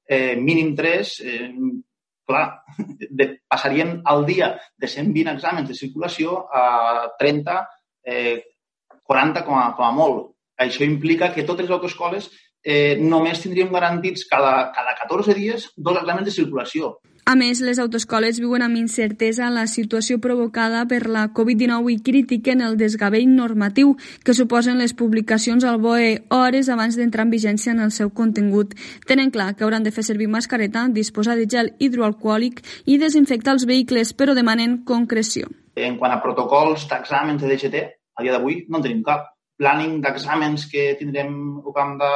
S21: eh, mínim 3, eh, clar, de, passarien al dia de 120 exàmens de circulació a 30, eh, 40 com a, com a molt. Això implica que totes les autoscoles eh, només tindríem garantits cada, cada 14 dies dos exàmens de circulació.
S3: A més, les autoscoles viuen amb incertesa la situació provocada per la Covid-19 i critiquen el desgavell normatiu que suposen les publicacions al BOE hores abans d'entrar en vigència en el seu contingut. Tenen clar que hauran de fer servir mascareta, disposar de gel hidroalcohòlic i desinfectar els vehicles, però demanen concreció.
S21: En quant a protocols d'exàmens de DGT, a dia d'avui no en tenim cap planning d'exàmens que tindrem o hem de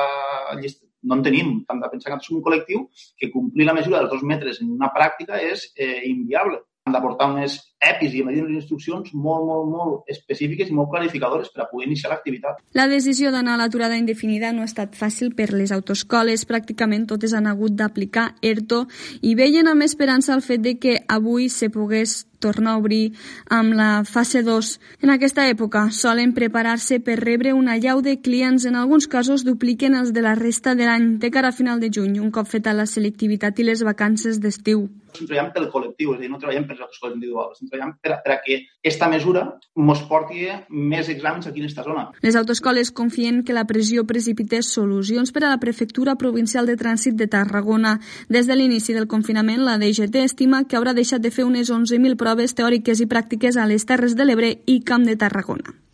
S21: llist... no en tenim. Hem de pensar que som un col·lectiu que complir la mesura dels dos metres en una pràctica és eh, inviable. Hem d'aportar unes EPIs i unes instruccions molt, molt, molt específiques i molt clarificadores per a poder iniciar l'activitat.
S3: La decisió d'anar a l'aturada indefinida no ha estat fàcil per les autoscoles. Pràcticament totes han hagut d'aplicar ERTO i veien amb esperança el fet de que avui se pogués tornar a obrir amb la fase 2. En aquesta època solen preparar-se per rebre una llau de clients, en alguns casos dupliquen els de la resta de l'any, de cara a final de juny, un cop feta la selectivitat i les vacances d'estiu.
S21: Treballem pel col·lectiu, és a dir, no treballem per autoscoles individuals, treballem per, per a que aquesta mesura ens porti més exàmens aquí en aquesta zona.
S3: Les autoscoles confien que la pressió precipités solucions per a la Prefectura Provincial de Trànsit de Tarragona. Des de l'inici del confinament, la DGT estima que haurà deixat de fer unes 11.000 proves teòriques i pràctiques a les Terres de l'Ebre i Camp de Tarragona.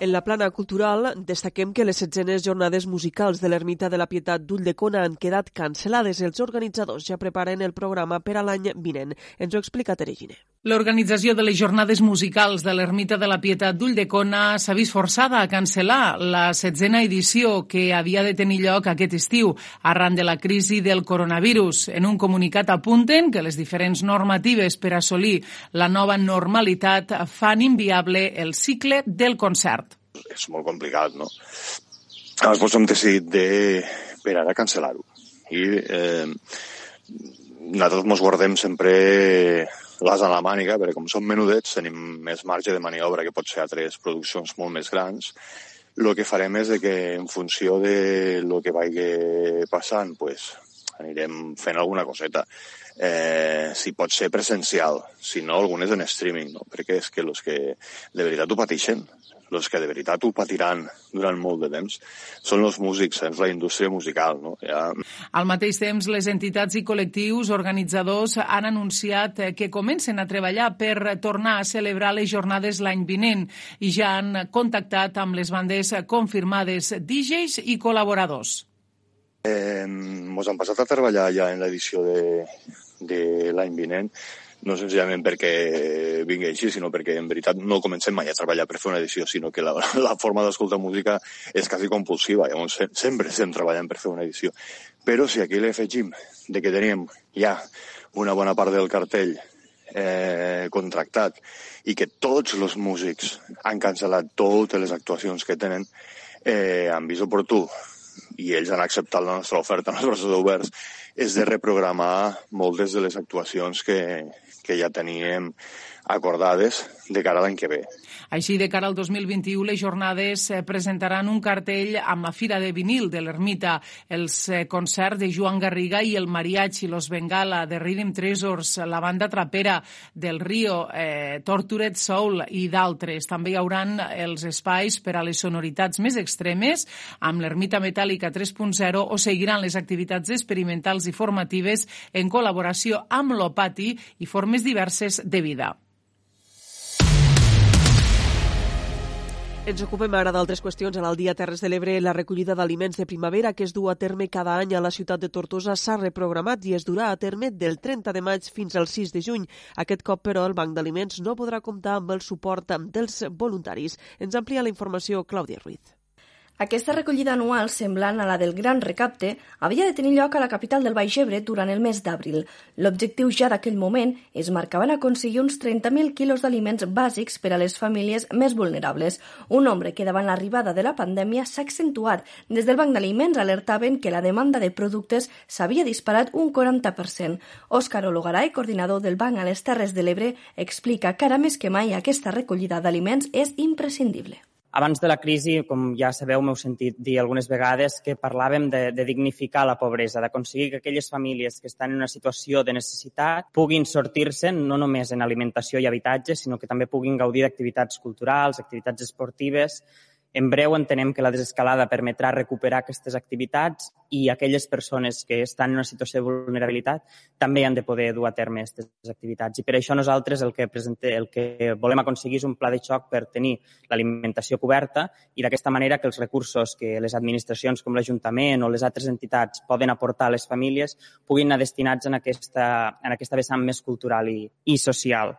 S2: En la plana cultural, destaquem que les setzenes jornades musicals de l'Ermita de la Pietat d'Ulldecona han quedat cancel·lades. Els organitzadors ja preparen el programa per a l'any vinent. Ens ho explica Teregine.
S19: L'organització de les jornades musicals de l'Ermita de la Pietat d'Ulldecona s'ha vist forçada a cancel·lar la setzena edició que havia de tenir lloc aquest estiu arran de la crisi del coronavirus. En un comunicat apunten que les diferents normatives per assolir la nova normalitat fan inviable el cicle del concert
S22: és molt complicat, no? Llavors hem decidit de, per ara, cancel·lar-ho. I eh, nosaltres ens guardem sempre l'as a la màniga, perquè com som menudets tenim més marge de maniobra que pot ser altres produccions molt més grans. El que farem és que en funció de lo que vagi passant, pues, anirem fent alguna coseta. Eh, si pot ser presencial, si no, algunes en streaming, no? perquè és que els que de veritat ho pateixen els que de veritat ho patiran durant molt de temps són els músics, és la indústria musical. No? Ja...
S19: Al mateix temps, les entitats i col·lectius organitzadors han anunciat que comencen a treballar per tornar a celebrar les jornades l'any vinent i ja han contactat amb les bandes confirmades DJs i col·laboradors.
S22: Eh, mos han passat a treballar ja en l'edició de, de l'any vinent no senzillament perquè vingui així, sinó perquè en veritat no comencem mai a treballar per fer una edició, sinó que la, la forma d'escoltar música és quasi compulsiva, llavors sempre estem treballant per fer una edició. Però si aquí li de que teníem ja una bona part del cartell eh, contractat i que tots els músics han cancel·lat totes les actuacions que tenen, eh, han vist oportú i ells han acceptat la nostra oferta els braços oberts és de reprogramar moltes de les actuacions que, que ja teníem acordades de cara a l'any que ve.
S19: Així, de cara al 2021, les jornades eh, presentaran un cartell amb la Fira de Vinil de l'Ermita, els eh, concerts de Joan Garriga i el Mariachi, Los Bengala, de Rhythm Treasures, la banda trapera del Rio, eh, Tortured Soul i d'altres. També hi hauran els espais per a les sonoritats més extremes amb l'Ermita Metàl·lica 3.0 o seguiran les activitats experimentals i formatives en col·laboració amb l'Opati i formes diverses de vida.
S2: Ens ocupem ara d'altres qüestions. En el Dia Terres de l'Ebre, la recollida d'aliments de primavera que es du a terme cada any a la ciutat de Tortosa s'ha reprogramat i es durà a terme del 30 de maig fins al 6 de juny. Aquest cop, però, el Banc d'Aliments no podrà comptar amb el suport dels voluntaris. Ens amplia la informació Clàudia Ruiz.
S23: Aquesta recollida anual, semblant a la del Gran Recapte, havia de tenir lloc a la capital del Baix Ebre durant el mes d'abril. L'objectiu ja d'aquell moment es marcava en aconseguir uns 30.000 quilos d'aliments bàsics per a les famílies més vulnerables, un nombre que davant l'arribada de la pandèmia s'ha accentuat. Des del Banc d'Aliments alertaven que la demanda de productes s'havia disparat un 40%. Òscar Ologaray, coordinador del Banc a les Terres de l'Ebre, explica que ara més que mai aquesta recollida d'aliments és imprescindible.
S24: Abans de la crisi, com ja sabeu, m'heu sentit dir algunes vegades que parlàvem de, de dignificar la pobresa, d'aconseguir que aquelles famílies que estan en una situació de necessitat puguin sortir-se no només en alimentació i habitatge, sinó que també puguin gaudir d'activitats culturals, activitats esportives, en breu entenem que la desescalada permetrà recuperar aquestes activitats i aquelles persones que estan en una situació de vulnerabilitat també han de poder dur a terme aquestes activitats. I per això nosaltres el que, presente, el que volem aconseguir és un pla de xoc per tenir l'alimentació coberta i d'aquesta manera que els recursos que les administracions com l'Ajuntament o les altres entitats poden aportar a les famílies puguin anar destinats en aquesta, en aquesta vessant més cultural i, i social.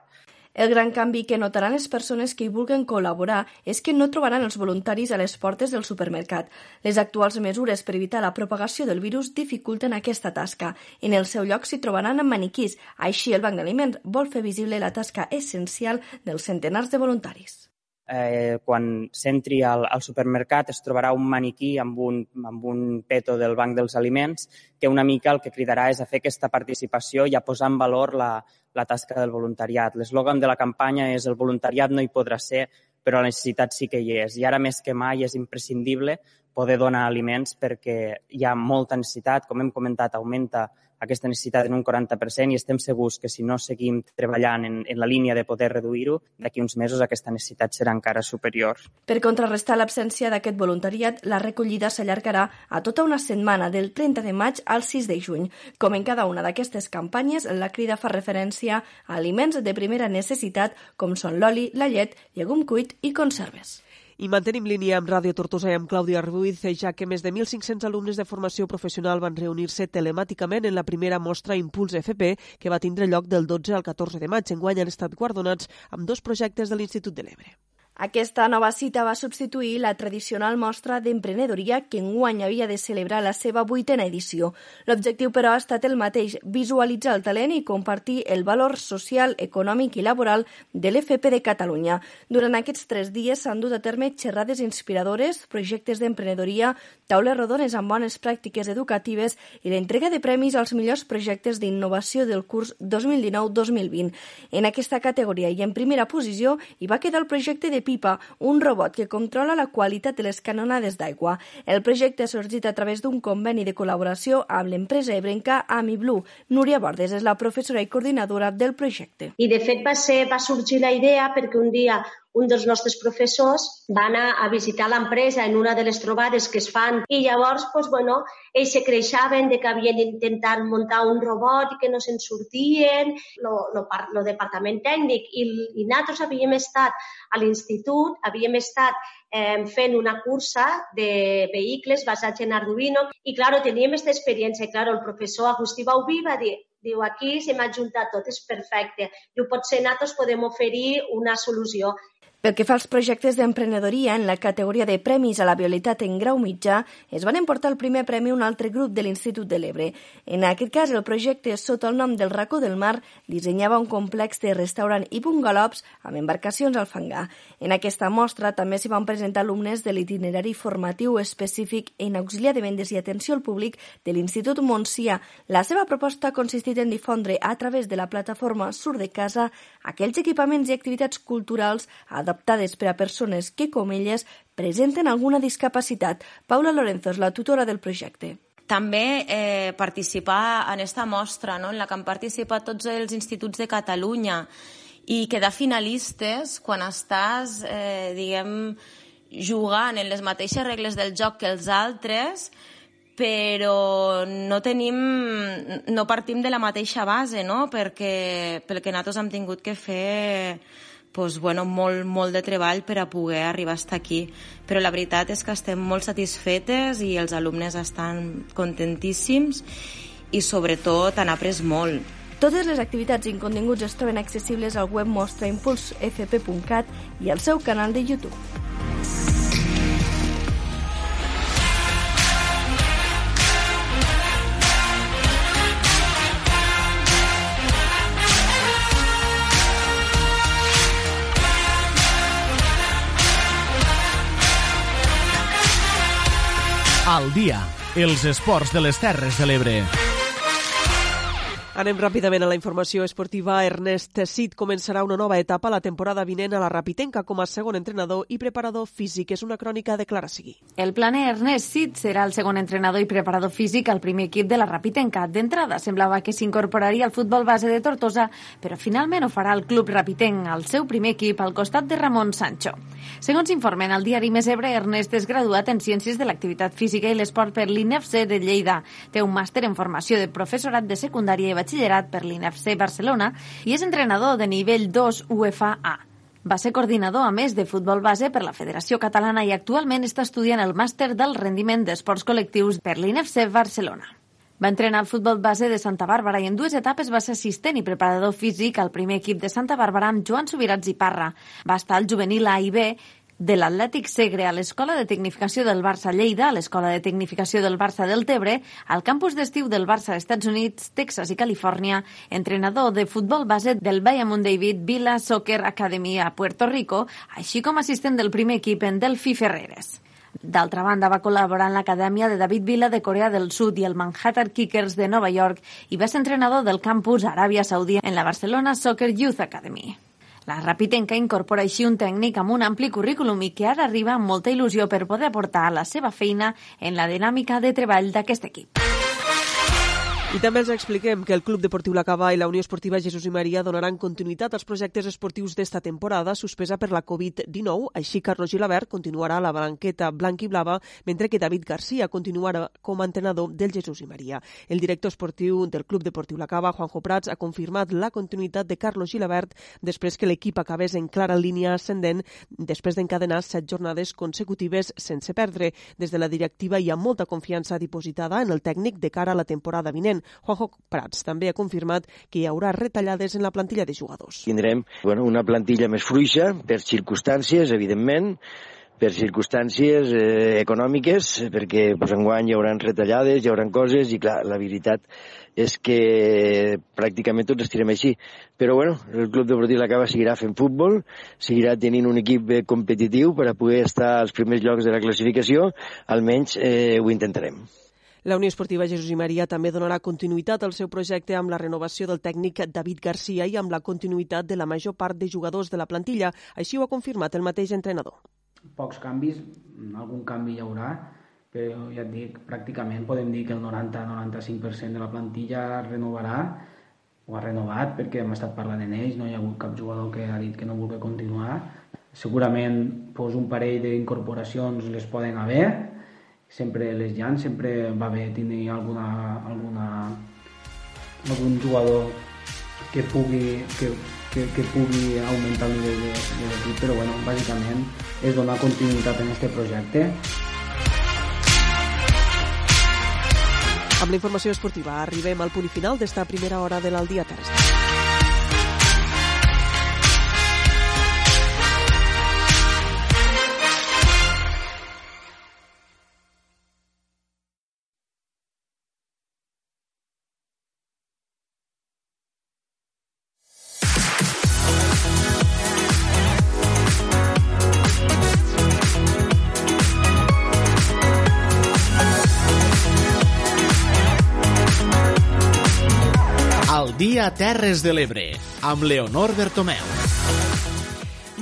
S23: El gran canvi que notaran les persones que hi vulguen col·laborar és que no trobaran els voluntaris a les portes del supermercat. Les actuals mesures per evitar la propagació del virus dificulten aquesta tasca. En el seu lloc s'hi trobaran amb maniquís. Així, el Banc d'Aliments vol fer visible la tasca essencial dels centenars de voluntaris
S24: eh, quan s'entri al, al supermercat es trobarà un maniquí amb un, amb un peto del Banc dels Aliments que una mica el que cridarà és a fer aquesta participació i a posar en valor la, la tasca del voluntariat. L'eslògan de la campanya és el voluntariat no hi podrà ser, però la necessitat sí que hi és. I ara més que mai és imprescindible poder donar aliments perquè hi ha molta necessitat. Com hem comentat, augmenta aquesta necessitat en un 40% i estem segurs que si no seguim treballant en, en la línia de poder reduir-ho, d'aquí uns mesos aquesta necessitat serà encara superior.
S23: Per contrarrestar l'absència d'aquest voluntariat, la recollida s'allargarà a tota una setmana del 30 de maig al 6 de juny. Com en cada una d'aquestes campanyes, la crida fa referència a aliments de primera necessitat com són l'oli, la llet, llegum cuit i conserves.
S2: I mantenim línia amb Ràdio Tortosa i amb Clàudia Ruiz, ja que més de 1.500 alumnes de formació professional van reunir-se telemàticament en la primera mostra Impuls FP, que va tindre lloc del 12 al 14 de maig. Enguany han estat guardonats amb dos projectes de l'Institut de l'Ebre.
S23: Aquesta nova cita va substituir la tradicional mostra d'emprenedoria que enguany havia de celebrar la seva vuitena edició. L'objectiu, però, ha estat el mateix, visualitzar el talent i compartir el valor social, econòmic i laboral de l'FP de Catalunya. Durant aquests tres dies s'han dut a terme xerrades inspiradores, projectes d'emprenedoria, taules rodones amb bones pràctiques educatives i l'entrega de premis als millors projectes d'innovació del curs 2019-2020. En aquesta categoria i en primera posició hi va quedar el projecte de pipa, un robot que controla la qualitat de les canonades d'aigua. El projecte ha sorgit a través d'un conveni de col·laboració amb l'empresa ebrenca AmiBlue. Núria Bordes és la professora i coordinadora del projecte.
S25: I, de fet, va, ser, va sorgir la idea perquè un dia un dels nostres professors va anar a visitar l'empresa en una de les trobades que es fan i llavors, doncs, bueno, ells se creixaven de que havien intentat muntar un robot i que no se'n sortien, el departament tècnic i, i nosaltres havíem estat a l'institut, havíem estat eh, fent una cursa de vehicles basats en Arduino i, clar, teníem aquesta experiència. Clar, el professor Agustí Baubí va dir diu, aquí se m'ha juntat tot, és perfecte. Diu, potser nosaltres podem oferir una solució.
S23: Pel que fa als projectes d'emprenedoria, en la categoria de Premis a la Violitat en grau mitjà, es van emportar el primer premi un altre grup de l'Institut de l'Ebre. En aquest cas, el projecte, sota el nom del Racó del Mar, dissenyava un complex de restaurant i bungalows amb embarcacions al fangar. En aquesta mostra també s'hi van presentar alumnes de l'itinerari formatiu específic en auxiliar de vendes i atenció al públic de l'Institut Montsià. La seva proposta ha consistit en difondre a través de la plataforma Sur de Casa aquells equipaments i activitats culturals adaptats adaptades per a persones que, com elles, presenten alguna discapacitat. Paula Lorenzo és la tutora del projecte
S26: també eh, participar en aquesta mostra, no? en la que han participat tots els instituts de Catalunya i quedar finalistes quan estàs, eh, diguem, jugant en les mateixes regles del joc que els altres, però no tenim, no partim de la mateixa base, no? perquè, perquè nosaltres hem tingut que fer pues, bueno, molt, molt de treball per a poder arribar a estar aquí. Però la veritat és que estem molt satisfetes i els alumnes estan contentíssims i sobretot han après molt.
S23: Totes les activitats i continguts es troben accessibles al web mostraimpulsfp.cat i al seu canal de YouTube.
S27: Al dia. Els esports de les Terres de l'Ebre.
S2: Anem ràpidament a la informació esportiva. Ernest Cid començarà una nova etapa la temporada vinent a la Rapitenca com a segon entrenador i preparador físic. És una crònica de Clara Sigui.
S28: El planer Ernest Cid serà el segon entrenador i preparador físic al primer equip de la Rapitenca. D'entrada semblava que s'incorporaria al futbol base de Tortosa, però finalment ho farà el club Rapitenc, el seu primer equip, al costat de Ramon Sancho. Segons informen al diari Més Ebre, Ernest és graduat en Ciències de l'Activitat Física i l'Esport per l'INEFC de Lleida. Té un màster en formació de professorat de secundària i per l'INFC Barcelona i és entrenador de nivell 2 UEFA A. Va ser coordinador, a més, de futbol base per la Federació Catalana i actualment està estudiant el màster del rendiment d'esports col·lectius per l'INFC Barcelona. Va entrenar el futbol base de Santa Bàrbara i en dues etapes va ser assistent i preparador físic al primer equip de Santa Bàrbara amb Joan Subirats i Parra. Va estar al juvenil A i B de l'Atlètic Segre a l'Escola de Tecnificació del Barça Lleida, a l'Escola de Tecnificació del Barça del Tebre, al campus d'estiu del Barça Estats Units, Texas i Califòrnia, entrenador de futbol base del Bayamon David Villa Soccer Academy a Puerto Rico, així com assistent del primer equip en Delphi Ferreres. D'altra banda, va col·laborar en l'Acadèmia de David Villa de Corea del Sud i el Manhattan Kickers de Nova York i va ser entrenador del campus Aràbia Saudí en la Barcelona Soccer Youth Academy. La Rapitenca incorpora així un tècnic amb un ampli currículum i que ara arriba amb molta il·lusió per poder aportar la seva feina en la dinàmica de treball d'aquest equip.
S2: I també els expliquem que el Club Deportiu La Cava i la Unió Esportiva Jesús i Maria donaran continuïtat als projectes esportius d'esta temporada suspesa per la Covid-19. Així, Carlos Gilabert continuarà a la blanqueta blanc i blava, mentre que David Garcia continuarà com a entrenador del Jesús i Maria. El director esportiu del Club Deportiu La Cava, Juanjo Prats, ha confirmat la continuïtat de Carlos Gilabert després que l'equip acabés en clara línia ascendent després d'encadenar set jornades consecutives sense perdre. Des de la directiva hi ha molta confiança dipositada en el tècnic de cara a la temporada vinent. Juanjo Prats també ha confirmat que hi haurà retallades en la plantilla de jugadors.
S29: Tindrem bueno, una plantilla més fluixa per circumstàncies, evidentment, per circumstàncies eh, econòmiques, perquè pues, enguany hi haurà retallades, hi haurà coses, i clar, la veritat és que pràcticament tots estirem així. Però bueno, el Club Deportiu Cava seguirà fent futbol, seguirà tenint un equip competitiu per a poder estar als primers llocs de la classificació, almenys eh, ho intentarem.
S2: La Unió Esportiva Jesús i Maria també donarà continuïtat al seu projecte amb la renovació del tècnic David Garcia i amb la continuïtat de la major part de jugadors de la plantilla. Així ho ha confirmat el mateix entrenador.
S30: Pocs canvis, algun canvi hi haurà, però ja et dic, pràcticament podem dir que el 90-95% de la plantilla renovarà o ha renovat perquè hem estat parlant en ells, no hi ha hagut cap jugador que ha dit que no vulgui continuar. Segurament pues, un parell d'incorporacions les poden haver, sempre les llans, sempre va bé tenir alguna, alguna, algun jugador que pugui, que, que, que pugui augmentar el nivell de, de l'equip, però bueno, bàsicament és donar continuïtat en aquest projecte.
S2: Amb la informació esportiva arribem al punt final d'esta primera hora de l'Aldia Terrestre.
S27: Dia Terres de l'Ebre, amb Leonor Bertomeu.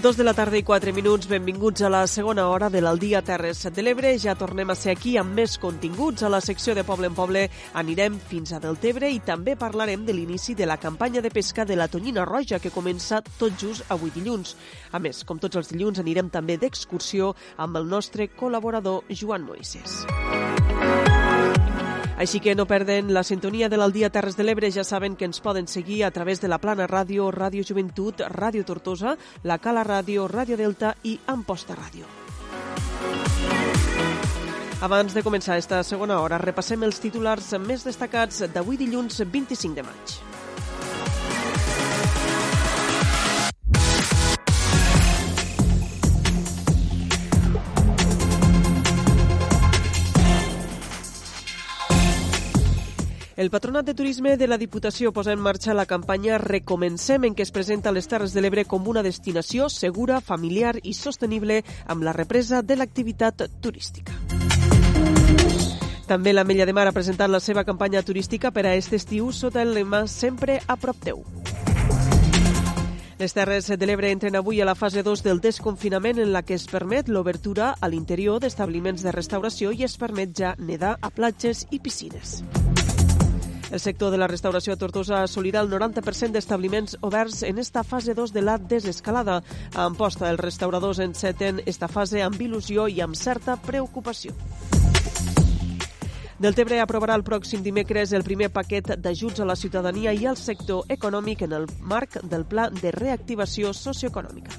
S2: Dos de la tarda i quatre minuts, benvinguts a la segona hora de l'Aldia Terres de l'Ebre. Ja tornem a ser aquí amb més continguts. A la secció de Poble en Poble anirem fins a Deltebre i també parlarem de l'inici de la campanya de pesca de la Tonyina Roja que comença tot just avui dilluns. A més, com tots els dilluns, anirem també d'excursió amb el nostre col·laborador Joan Moises. Així que no perden la sintonia de l'Aldia Terres de l'Ebre. Ja saben que ens poden seguir a través de la Plana Ràdio, Ràdio Joventut, Ràdio Tortosa, la Cala Ràdio, Ràdio Delta i Amposta Ràdio. Abans de començar esta segona hora, repassem els titulars més destacats d'avui dilluns 25 de maig. El Patronat de Turisme de la Diputació posa en marxa la campanya Recomencem, en què es presenta les Terres de l'Ebre com una destinació segura, familiar i sostenible amb la represa de l'activitat turística. També l'Ametlla de Mar ha presentat la seva campanya turística per a aquest estiu sota el lema Sempre a prop teu. Les Terres de l'Ebre entren avui a la fase 2 del desconfinament en la que es permet l'obertura a l'interior d'establiments de restauració i es permet ja nedar a platges i piscines. El sector de la restauració a Tortosa assolirà el 90% d'establiments oberts en esta fase 2 de la desescalada. A Amposta, els restauradors enceten esta fase amb il·lusió i amb certa preocupació. Deltebre aprovarà el pròxim dimecres el primer paquet d'ajuts a la ciutadania i al sector econòmic en el marc del Pla de Reactivació Socioeconòmica.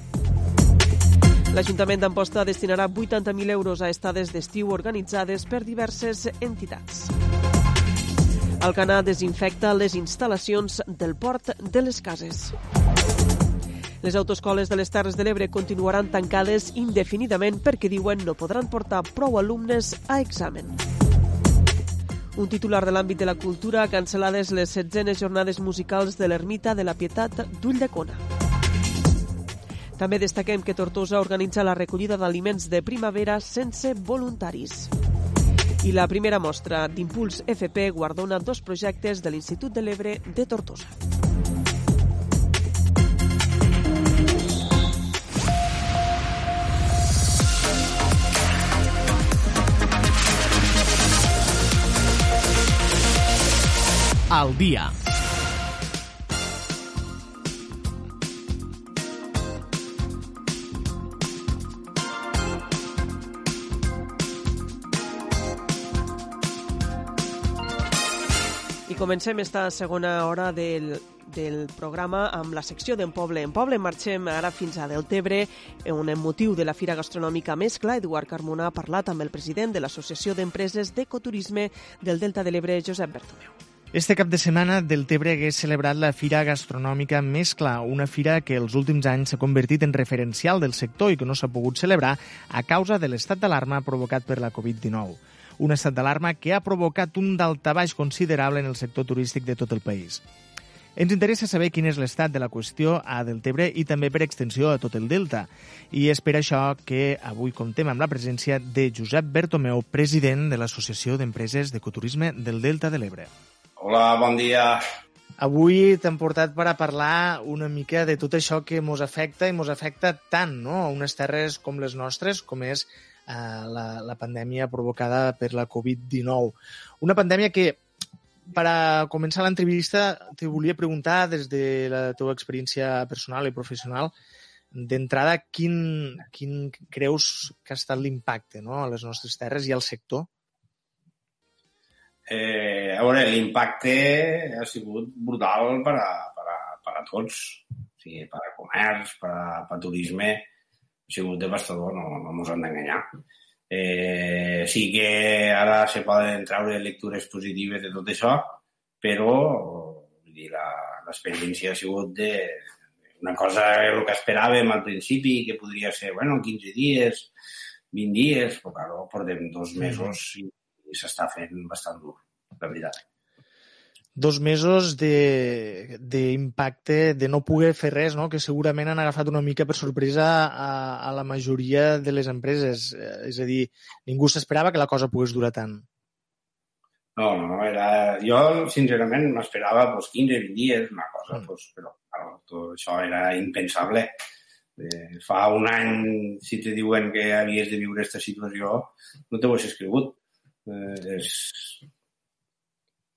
S2: L'Ajuntament d'Amposta destinarà 80.000 euros a estades d'estiu organitzades per diverses entitats. Alcanar desinfecta les instal·lacions del port de les cases. Les autoscoles de les Terres de l'Ebre continuaran tancades indefinidament perquè diuen no podran portar prou alumnes a examen. Un titular de l'àmbit de la cultura ha cancel·lades les setzenes jornades musicals de l'Ermita de la Pietat d'Ulldecona. També destaquem que Tortosa organitza la recollida d'aliments de primavera sense voluntaris. I la primera mostra d'Impuls FP guardona dos projectes de l'Institut de l'Ebre de Tortosa.
S27: Al dia.
S2: Comencem esta segona hora del, del programa amb la secció d'en Poble en Poble. Marxem ara fins a Deltebre, un motiu de la Fira Gastronòmica Mescla. Eduard Carmona ha parlat amb el president de l'Associació d'Empreses d'Ecoturisme del Delta de l'Ebre, Josep Bertomeu.
S31: Este cap de setmana, Deltebre hagués celebrat la Fira Gastronòmica Mescla, una fira que els últims anys s'ha convertit en referencial del sector i que no s'ha pogut celebrar a causa de l'estat d'alarma provocat per la Covid-19 un estat d'alarma que ha provocat un daltabaix considerable en el sector turístic de tot el país. Ens interessa saber quin és l'estat de la qüestió a Deltebre i també per extensió a tot el Delta. I és per això que avui contem amb la presència de Josep Bertomeu, president de l'Associació d'Empreses d'Ecoturisme del Delta de l'Ebre.
S32: Hola, bon dia.
S31: Avui t'hem portat per a parlar una mica de tot això que mos afecta i mos afecta tant, no?, a unes terres com les nostres, com és eh, la, la pandèmia provocada per la Covid-19. Una pandèmia que, per a començar l'entrevista, te volia preguntar des de la teva experiència personal i professional, d'entrada, quin, quin creus que ha estat l'impacte no? a les nostres terres i al sector?
S32: Eh, a veure, l'impacte ha sigut brutal per a, per a, per a tots, o sigui, per a comerç, per a, per a turisme, ha sigut devastador, no, no ens hem d'enganyar. Eh, sí que ara se poden treure lectures positives de tot això, però l'experiència ha sigut de, una cosa el que esperàvem al principi, que podria ser, bueno, 15 dies, 20 dies, però claro, portem dos mesos i, i s'està fent bastant dur, la veritat
S31: dos mesos d'impacte, de, de no poder fer res, no? que segurament han agafat una mica per sorpresa a, a la majoria de les empreses. Eh, és a dir, ningú s'esperava que la cosa pogués durar tant.
S32: No, no, era... Jo, sincerament, m'esperava pues, 15-20 dies, una cosa, mm. pues, però claro, tot això era impensable. Eh, fa un any, si te diuen que havies de viure aquesta situació, no t'ho hagués cregut. Eh, és,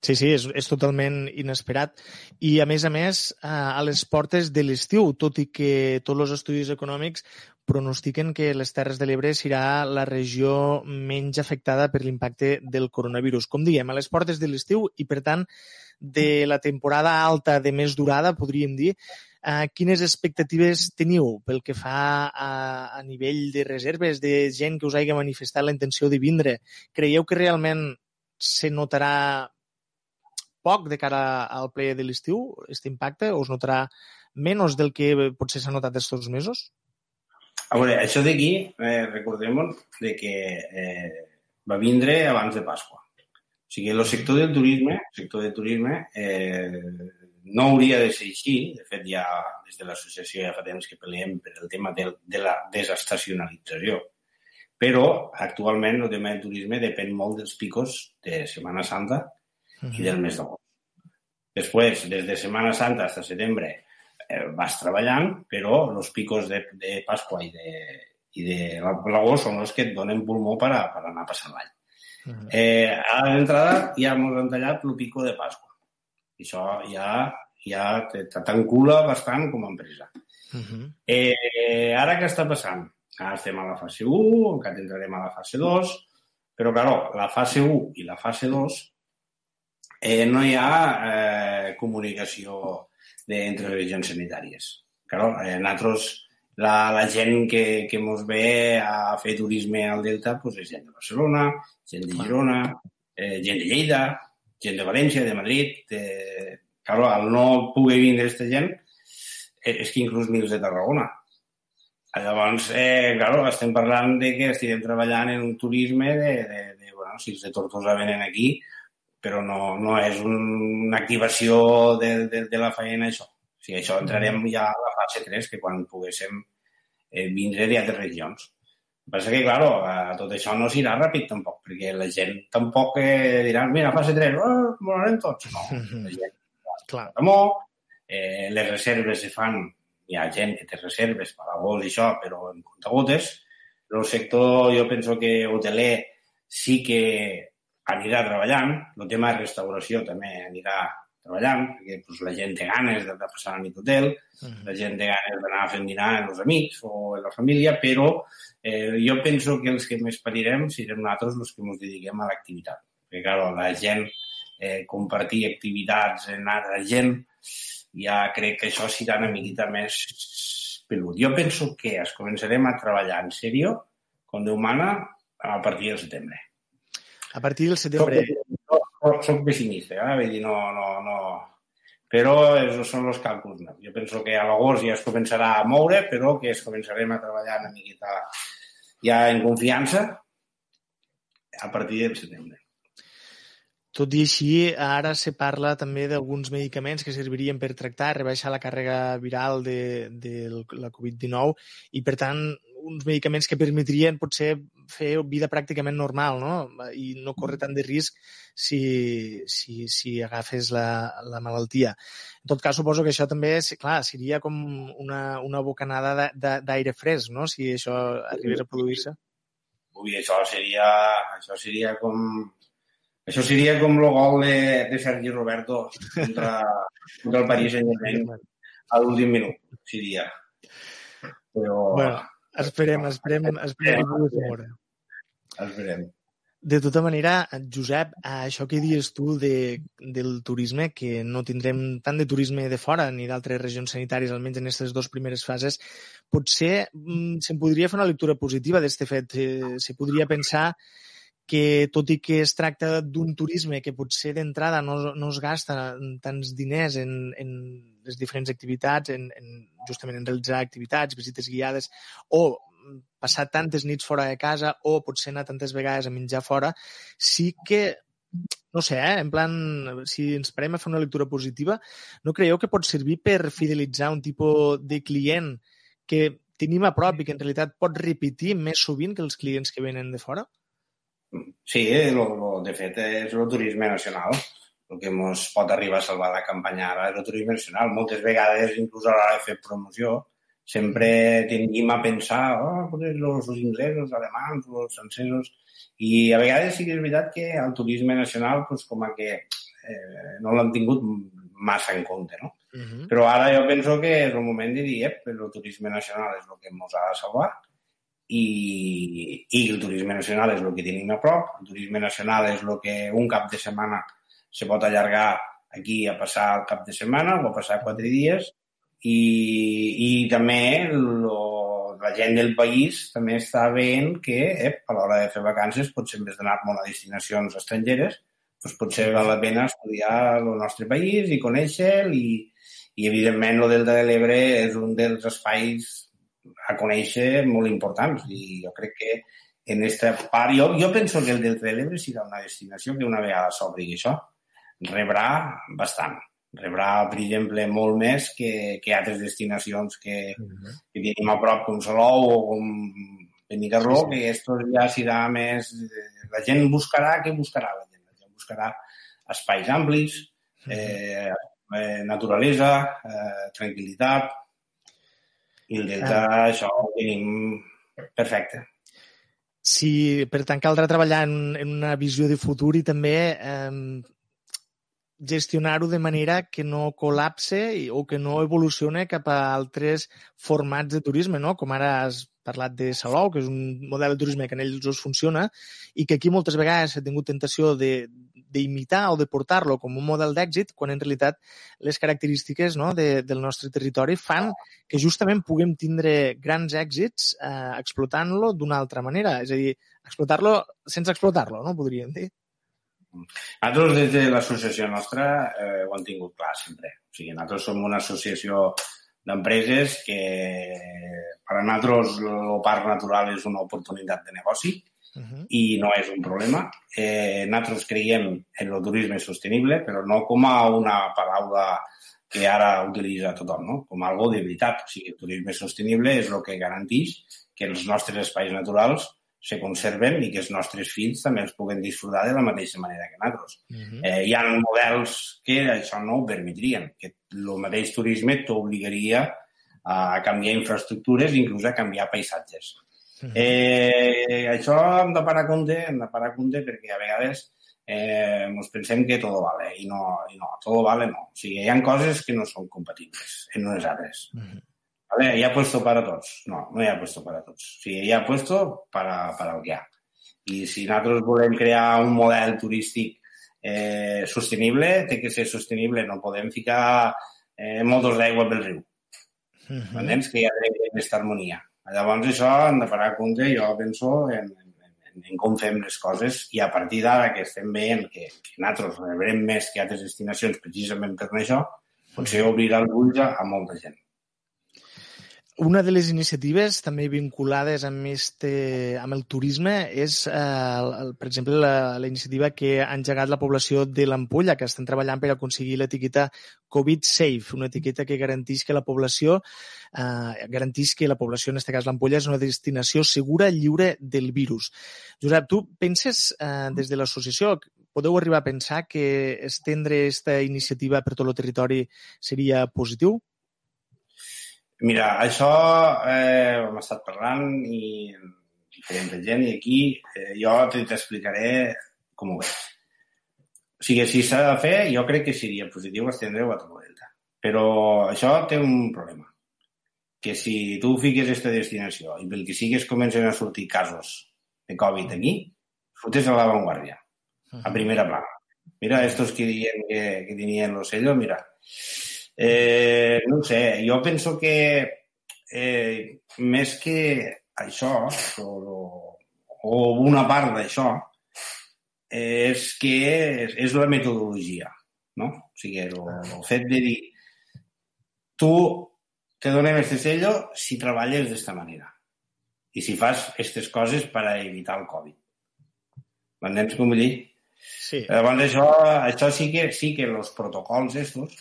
S31: Sí, sí, és, és totalment inesperat. I, a més a més, a les portes de l'estiu, tot i que tots els estudis econòmics pronostiquen que les Terres de l'Ebre serà la regió menys afectada per l'impacte del coronavirus. Com diem, a les portes de l'estiu i, per tant, de la temporada alta de més durada, podríem dir, eh, quines expectatives teniu pel que fa a, a nivell de reserves, de gent que us hagi manifestat la intenció de vindre? Creieu que realment se notarà poc de cara al ple de l'estiu, aquest impacte, o es notarà menys del que potser s'ha notat aquests mesos?
S32: A veure, això d'aquí, eh, recordem de que eh, va vindre abans de Pasqua. O sigui, el sector del turisme, el sector del turisme eh, no hauria de ser així. De fet, ja des de l'associació ja fa temps que peleem per el tema de, de la desestacionalització. Però actualment el tema del turisme depèn molt dels picos de Setmana Santa i del mes d'agost. Després, des de Setmana Santa fins a setembre, eh, vas treballant, però els picos de, de Pasqua i de, i de l'agost són els que et donen pulmó per, a, per anar a passar l'any. Uh -huh. eh, a l'entrada ja ens han tallat el pico de Pasqua. I això ja, ja t'encula bastant com a empresa. Uh -huh. eh, ara què està passant? Ara estem a la fase 1, encara entrarem a la fase 2, però, clar, la fase 1 i la fase 2 eh, no hi ha eh, comunicació entre regions sanitàries. Claro, eh, nosaltres, la, la gent que, que ens ve a fer turisme al Delta pues, és gent de Barcelona, gent de Girona, eh, gent de Lleida, gent de València, de Madrid... De... Claro, al no poder vindre aquesta gent, eh, és que inclús mils de Tarragona. Llavors, eh, claro, estem parlant de que estem treballant en un turisme de, de, de bueno, si els de Tortosa venen aquí, però no, no és un, una activació de, de, de la feina, això. O sigui, això entrarem ja a la fase 3, que quan poguéssim eh, vindre d'altres regions. El que passa que, claro, a tot això no s'irà ràpid tampoc, perquè la gent tampoc eh, dirà, mira, fase 3, oh, morarem tots. No, la gent
S31: Clar.
S32: Amor, eh, les reserves se fan, hi ha gent que té reserves per a vols i això, però en comptagotes. Però el sector, jo penso que hoteler sí que anirà treballant. El tema de restauració també anirà treballant, perquè pues, la gent té ganes de, de passar la nit d'hotel, uh -huh. la gent té ganes d'anar fent dinar amb els amics o amb la família, però eh, jo penso que els que més parirem serem nosaltres els que ens dediquem a l'activitat. Perquè, clar, la gent, eh, compartir activitats amb altra gent, ja crec que això serà una miqueta més pelut. Jo penso que es començarem a treballar en sèrio, com Déu mana, a partir del setembre.
S31: A partir del setembre...
S32: Soc, pessimista, eh? Vull dir, no, no, no... Però esos són els càlculs. No? Jo penso que a l'agost ja es començarà a moure, però que es començarem a treballar una miqueta ja en confiança a partir del setembre.
S31: Tot i així, ara se parla també d'alguns medicaments que servirien per tractar, rebaixar la càrrega viral de, de la Covid-19 i, per tant, uns medicaments que permetrien potser fer vida pràcticament normal no? i no córrer tant de risc si, si, si agafes la, la malaltia. En tot cas, suposo que això també, clar, seria com una, una bocanada d'aire fresc, no?, si això arribés a produir-se.
S32: Ui, això seria, això seria com... Això seria com el gol de, de Sergi Roberto contra, contra el París Saint-Germain a l'últim minut, seria. Però...
S31: Bueno, Esperem, esperem, esperem que pugui veure.
S32: Esperem.
S31: De tota manera, Josep, això que dius tu de, del turisme, que no tindrem tant de turisme de fora ni d'altres regions sanitàries, almenys en aquestes dues primeres fases, potser mm, se'n podria fer una lectura positiva d'aquest fet. Eh, se podria pensar que tot i que es tracta d'un turisme que potser d'entrada no, no es gasta tants diners en, en les diferents activitats, en, en, justament en realitzar activitats, visites guiades, o passar tantes nits fora de casa o potser anar tantes vegades a menjar fora, sí que no sé, eh? en plan, si ens parem a fer una lectura positiva, no creieu que pot servir per fidelitzar un tipus de client que tenim a prop i que en realitat pot repetir més sovint que els clients que venen de fora?
S32: Sí, lo, lo, de fet és el turisme nacional el que ens pot arribar a salvar la campanya nacional. Moltes vegades, inclús a l'hora de fer promoció, sempre tendim a pensar oh, pues los, los inglesos, els alemans, els francesos... I a vegades sí que és veritat que el turisme nacional pues, com a que eh, no l'han tingut massa en compte, no? Uh -huh. Però ara jo penso que és el moment de dir, eh, el turisme nacional és el que ens ha de salvar i, i el turisme nacional és el que tenim a prop, el turisme nacional és el que un cap de setmana se pot allargar aquí a passar el cap de setmana o a passar quatre dies. I, i també lo, la gent del país també està veient que eh, a l'hora de fer vacances potser en vez d'anar molt a destinacions estrangeres doncs potser val la pena estudiar el nostre país i conèixer-lo i, i evidentment el Delta de l'Ebre és un dels espais a conèixer molt importants i jo crec que en aquesta part, jo, jo penso que el Delta de l'Ebre serà una destinació que una vegada s'obri això rebrà bastant rebrà, per exemple, molt més que, que altres destinacions que, uh -huh. que tenim a prop, com Salou o com Benicarló, sí, sí. que esto ja serà més... La gent buscarà, què buscarà la gent? La gent buscarà espais amplis, eh, eh, naturalesa, eh, tranquil·litat, i el delta, ah. això ho tenim perfecte.
S31: Sí, per tant, caldrà treballar en, en una visió de futur i també eh, gestionar-ho de manera que no col·lapse o que no evolucione cap a altres formats de turisme, no? com ara has parlat de Salou, que és un model de turisme que en ells us funciona i que aquí moltes vegades s'ha tingut tentació d'imitar o de portar-lo com un model d'èxit, quan en realitat les característiques no, de, del nostre territori fan que justament puguem tindre grans èxits eh, explotant-lo d'una altra manera, és a dir, explotar-lo sense explotar-lo, no podríem dir.
S32: Nosaltres, des de l'associació nostra, eh, ho hem tingut clar sempre. O sigui, nosaltres som una associació d'empreses que per a nosaltres el parc natural és una oportunitat de negoci uh -huh. i no és un problema. Eh, nosaltres creiem en el turisme sostenible, però no com a una paraula que ara utilitza tothom, no? com algo de veritat. O sigui, el turisme sostenible és el que garanteix que els nostres espais naturals se conserven i que els nostres fills també els puguen disfrutar de la mateixa manera que nosaltres. Uh -huh. eh, hi ha models que això no ho permetrien, que el mateix turisme t'obligaria a canviar infraestructures, inclús a canviar paisatges. Uh -huh. eh, això hem de parar compte, hem de parar compte perquè a vegades eh, ens pensem que tot vale i no, i no, tot vale no. O sigui, hi ha coses que no són compatibles en unes altres. Uh -huh. ¿Vale? ¿Ya puesto para todos? No, no hi ha puesto para tots. O sigui, hi ha puesto para, para el que hi ha. I si nosaltres volem crear un model turístic eh, sostenible, té que ser sostenible, no podem ficar eh, motos d'aigua pel riu. Uh -huh. Entens? Que hi ha aquesta harmonia. Llavors això hem de parar a compte, jo penso, en, en, en com fem les coses i a partir d'ara que estem veient que, que nosaltres rebrem més que altres destinacions precisament per això, potser obrirà els ulls a, a molta gent.
S31: Una de les iniciatives també vinculades amb, este, amb el turisme és, eh, per exemple, la, la iniciativa que ha engegat la població de l'Ampolla, que estan treballant per aconseguir l'etiqueta Covid Safe, una etiqueta que garanteix que la població eh, garanteix que la població, en aquest cas l'Ampolla, és una destinació segura, lliure del virus. Josep, tu penses eh, des de l'associació, podeu arribar a pensar que estendre aquesta iniciativa per tot el territori seria positiu?
S32: Mira, això eh, hem estat parlant i diferent gent i aquí eh, jo t'explicaré com ho veig. O sigui, si s'ha de fer, jo crec que seria positiu estendre-ho a tot el delta. Però això té un problema. Que si tu fiques aquesta destinació i pel que sigues comencen a sortir casos de Covid aquí, fotes a l'avantguàrdia, a primera plana. Mira, estos que diuen que, que tenien los sellos, mira, Eh, no sé, jo penso que eh, més que això, o, o una part d'això, és que és, és la metodologia, no? O sigui, el, el fet de dir tu te donem este sello si treballes d'esta manera i si fas aquestes coses per a evitar el Covid. M'entens com vull dir?
S31: Sí.
S32: Llavors, això, això sí que, sí que els protocols estos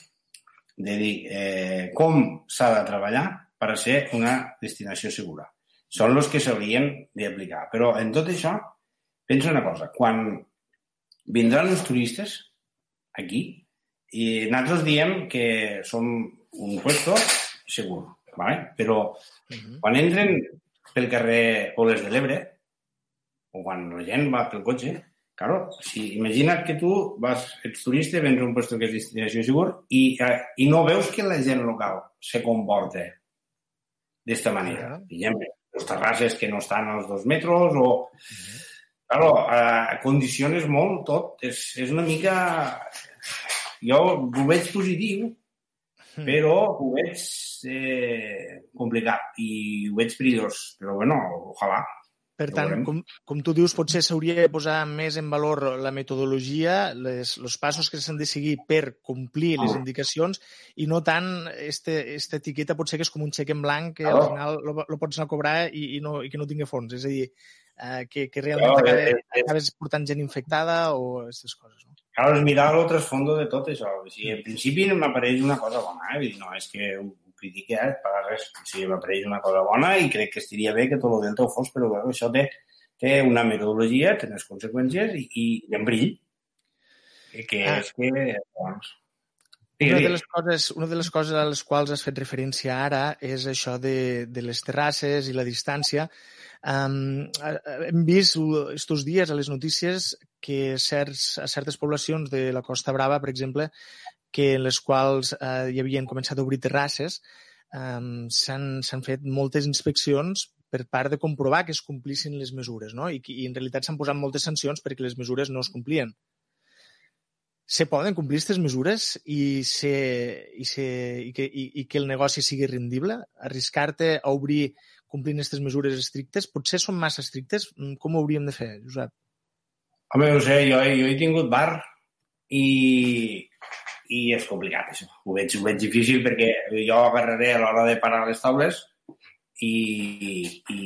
S32: de dir eh, com s'ha de treballar per a ser una destinació segura. Són els que s'haurien d'aplicar. Però en tot això, pensa una cosa, quan vindran els turistes aquí, i nosaltres diem que som un puesto segur, ¿vale? però uh -huh. quan entren pel carrer Oles de l'Ebre, o quan la gent va pel cotxe, claro, si imagina't que tu vas, ets turista, vens a un lloc que és destinació segur i, eh, i no veus que la gent local se comporta d'esta manera. Uh -huh. Diguem, les terrasses que no estan als dos metres o... Uh -huh. Claro, eh, condiciones molt tot. És, és una mica... Jo ho veig positiu, però ho veig eh, complicat i ho veig perillós. Però bueno, ojalà.
S31: Per tant, com, com tu dius, potser s'hauria de posar més en valor la metodologia, les, els passos que s'han de seguir per complir les indicacions i no tant este, esta etiqueta potser que és com un xec en blanc que al final lo, lo pots anar a cobrar i, i, no, i que no tingui fons. És a dir, eh, que, que realment no, acabes, eh, eh, acabes portant gent infectada o aquestes coses. No?
S32: Cal és mirar el trasfondo de tot això. O sigui, en principi m'apareix una cosa bona. Eh? No, és que eh? per res. O sigui, m'apareix una cosa bona i crec que estiria bé que tot el delta ho fos, però bueno, això té, té una metodologia, té unes conseqüències i, i, i en brill. Que ah. és que... Doncs,
S31: una de, les coses, una de les coses a les quals has fet referència ara és això de, de les terrasses i la distància. Um, hem vist aquests dies a les notícies que certs, a certes poblacions de la Costa Brava, per exemple, que en les quals eh, hi havien començat a obrir terrasses, um, s'han fet moltes inspeccions per part de comprovar que es complissin les mesures, no? I, i en realitat s'han posat moltes sancions perquè les mesures no es complien. Se poden complir aquestes mesures i, se, i, se, i, que, i, i que el negoci sigui rendible? Arriscar-te a obrir complint aquestes mesures estrictes? Potser són massa estrictes? Mm, com ho hauríem de fer, Josep?
S32: Home, no sé, jo, jo he tingut bar i, i és complicat, això. Ho veig, ho veig difícil perquè jo agarraré a l'hora de parar les taules i, i,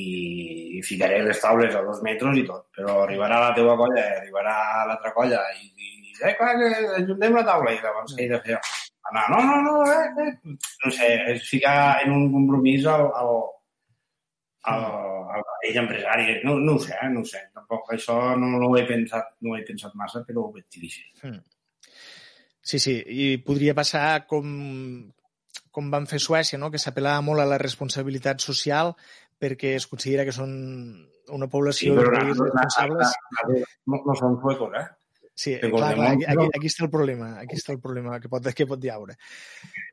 S32: i ficaré les taules a dos metres i tot, però arribarà la teua colla, arribarà l'altra colla i, i eh, clar, que ajuntem la taula i llavors què he de fer? No, no, no, no, eh, eh. no sé, és ficar en un compromís al, al, al, al ell empresari. No, no ho sé, no ho sé. Tampoc això no, no ho he pensat, no ho he pensat massa, però ho veig difícil. Mm.
S31: Sí, sí, i podria passar com, com van fer Suècia, no? que s'apel·lava molt a la responsabilitat social perquè es considera que són una població sí, però de responsables.
S32: No, no són suecos, eh?
S31: Sí, clar, clar, aquí, aquí, està el problema, aquí està el problema que pot, que pot llaure.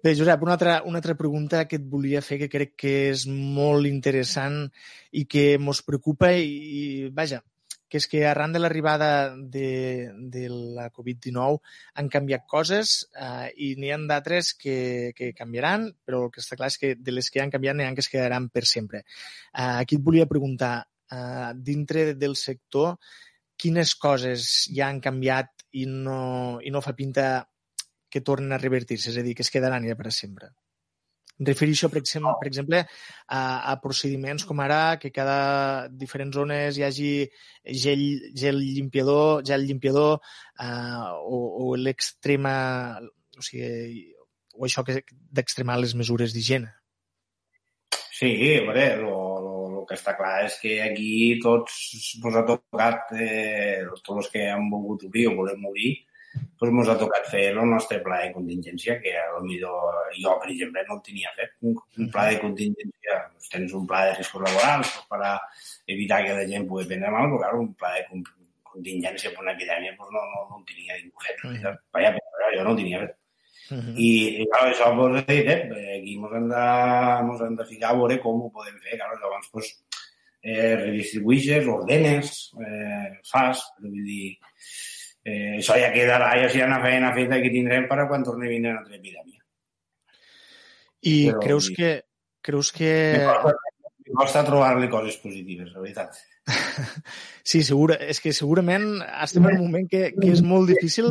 S31: Bé, Josep, una altra, una altra pregunta que et volia fer que crec que és molt interessant i que ens preocupa i, i vaja, que és que arran de l'arribada de, de la Covid-19 han canviat coses eh, i n'hi ha d'altres que, que canviaran, però el que està clar és que de les que han canviat n'hi ha que es quedaran per sempre. Eh, aquí et volia preguntar, eh, dintre del sector, quines coses ja han canviat i no, i no fa pinta que tornen a revertir-se, és a dir, que es quedaran ja per sempre. Refereixo, per exemple, per exemple a, a procediments com ara que cada diferents zones hi hagi gel, gel limpiador, gel limpiador uh, o, o l'extrema... O sigui, o això que d'extremar les mesures d'higiene.
S32: Sí, a veure, lo, el que està clar és que aquí tots ens ha tocat, eh, tots els que han volgut obrir o volem obrir, doncs ens ha tocat fer el nostre pla de contingència, que a lo millor jo, per exemple, no el tenia fet. Un, un pla de contingència, doncs tens un pla de riscos laborals per a evitar que la gent pugui prendre mal, però clar, un pla de contingència per una epidèmia doncs no, no, no el tenia ningú fet. Uh -huh. Vaja, però jo no el tenia fet. Uh -huh. I, i clar, això pues, he dit, eh, aquí ens hem, de, ens hem de ficar a veure com ho podem fer. Clar, llavors, pues, eh, redistribueixes, ordenes, eh, fas, però vull dir, eh, això ja quedarà, ja serà una feina feta que tindrem per a quan torni a venir una altra epidèmia.
S31: I però, creus que... Creus que...
S32: Em costa trobar-li coses positives, la veritat.
S31: Sí, segura, és que segurament estem en un moment que, que és molt difícil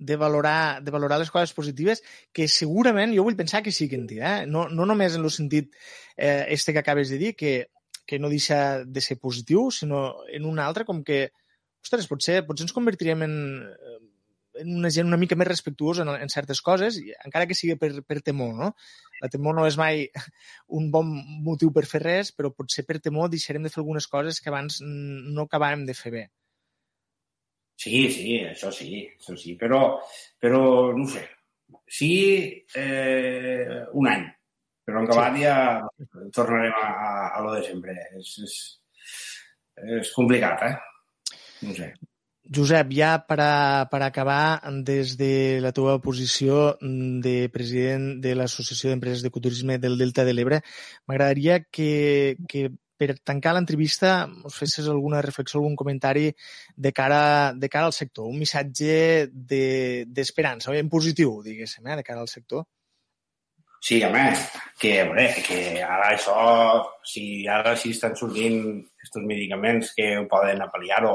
S31: de valorar, de valorar les coses positives, que segurament jo vull pensar que sí que en dir, eh? no, no només en el sentit eh, este que acabes de dir, que, que no deixa de ser positiu, sinó en un altre com que, ostres, potser, potser ens convertirem en, en una gent una mica més respectuosa en, en certes coses, encara que sigui per, per temor, no? La temor no és mai un bon motiu per fer res, però potser per temor deixarem de fer algunes coses que abans no acabàvem de fer bé.
S32: Sí, sí, això sí, això sí, però, però no sé, sí eh, un any, però en acabat sí. ja tornarem a, a, a lo de sempre. És, és, és complicat, eh? No sé.
S31: Josep, ja per, a, per acabar, des de la teva posició de president de l'Associació d'Empreses d'Ecoturisme del Delta de l'Ebre, m'agradaria que, que per tancar l'entrevista us fessis alguna reflexió, algun comentari de cara, de cara al sector, un missatge d'esperança, de, en positiu, diguéssim, eh, de cara al sector.
S32: Sí, home, que, veure, que ara això, si ara sí estan sortint aquests medicaments que ho poden apel·liar-ho,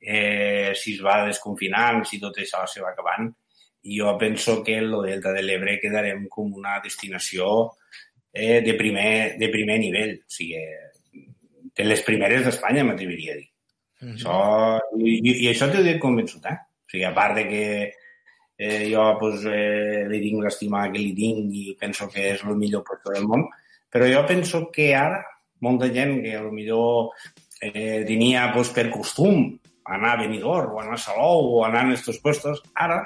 S32: eh, si es va desconfinant, si tot això se va acabant, jo penso que el Delta de l'Ebre quedarem com una destinació eh, de, primer, de primer nivell. O sigui, de les primeres d'Espanya, m'atreviria a dir. Mm -hmm. això, i, I això t'ho dic convençut, eh? O sigui, a part de que eh, jo pues, eh, li tinc l'estima que li tinc i penso que és el millor tot del món, però jo penso que ara molta gent que millor eh, tenia pues, per costum anar a Benidorm o anar a Salou o anar a aquests puestos, ara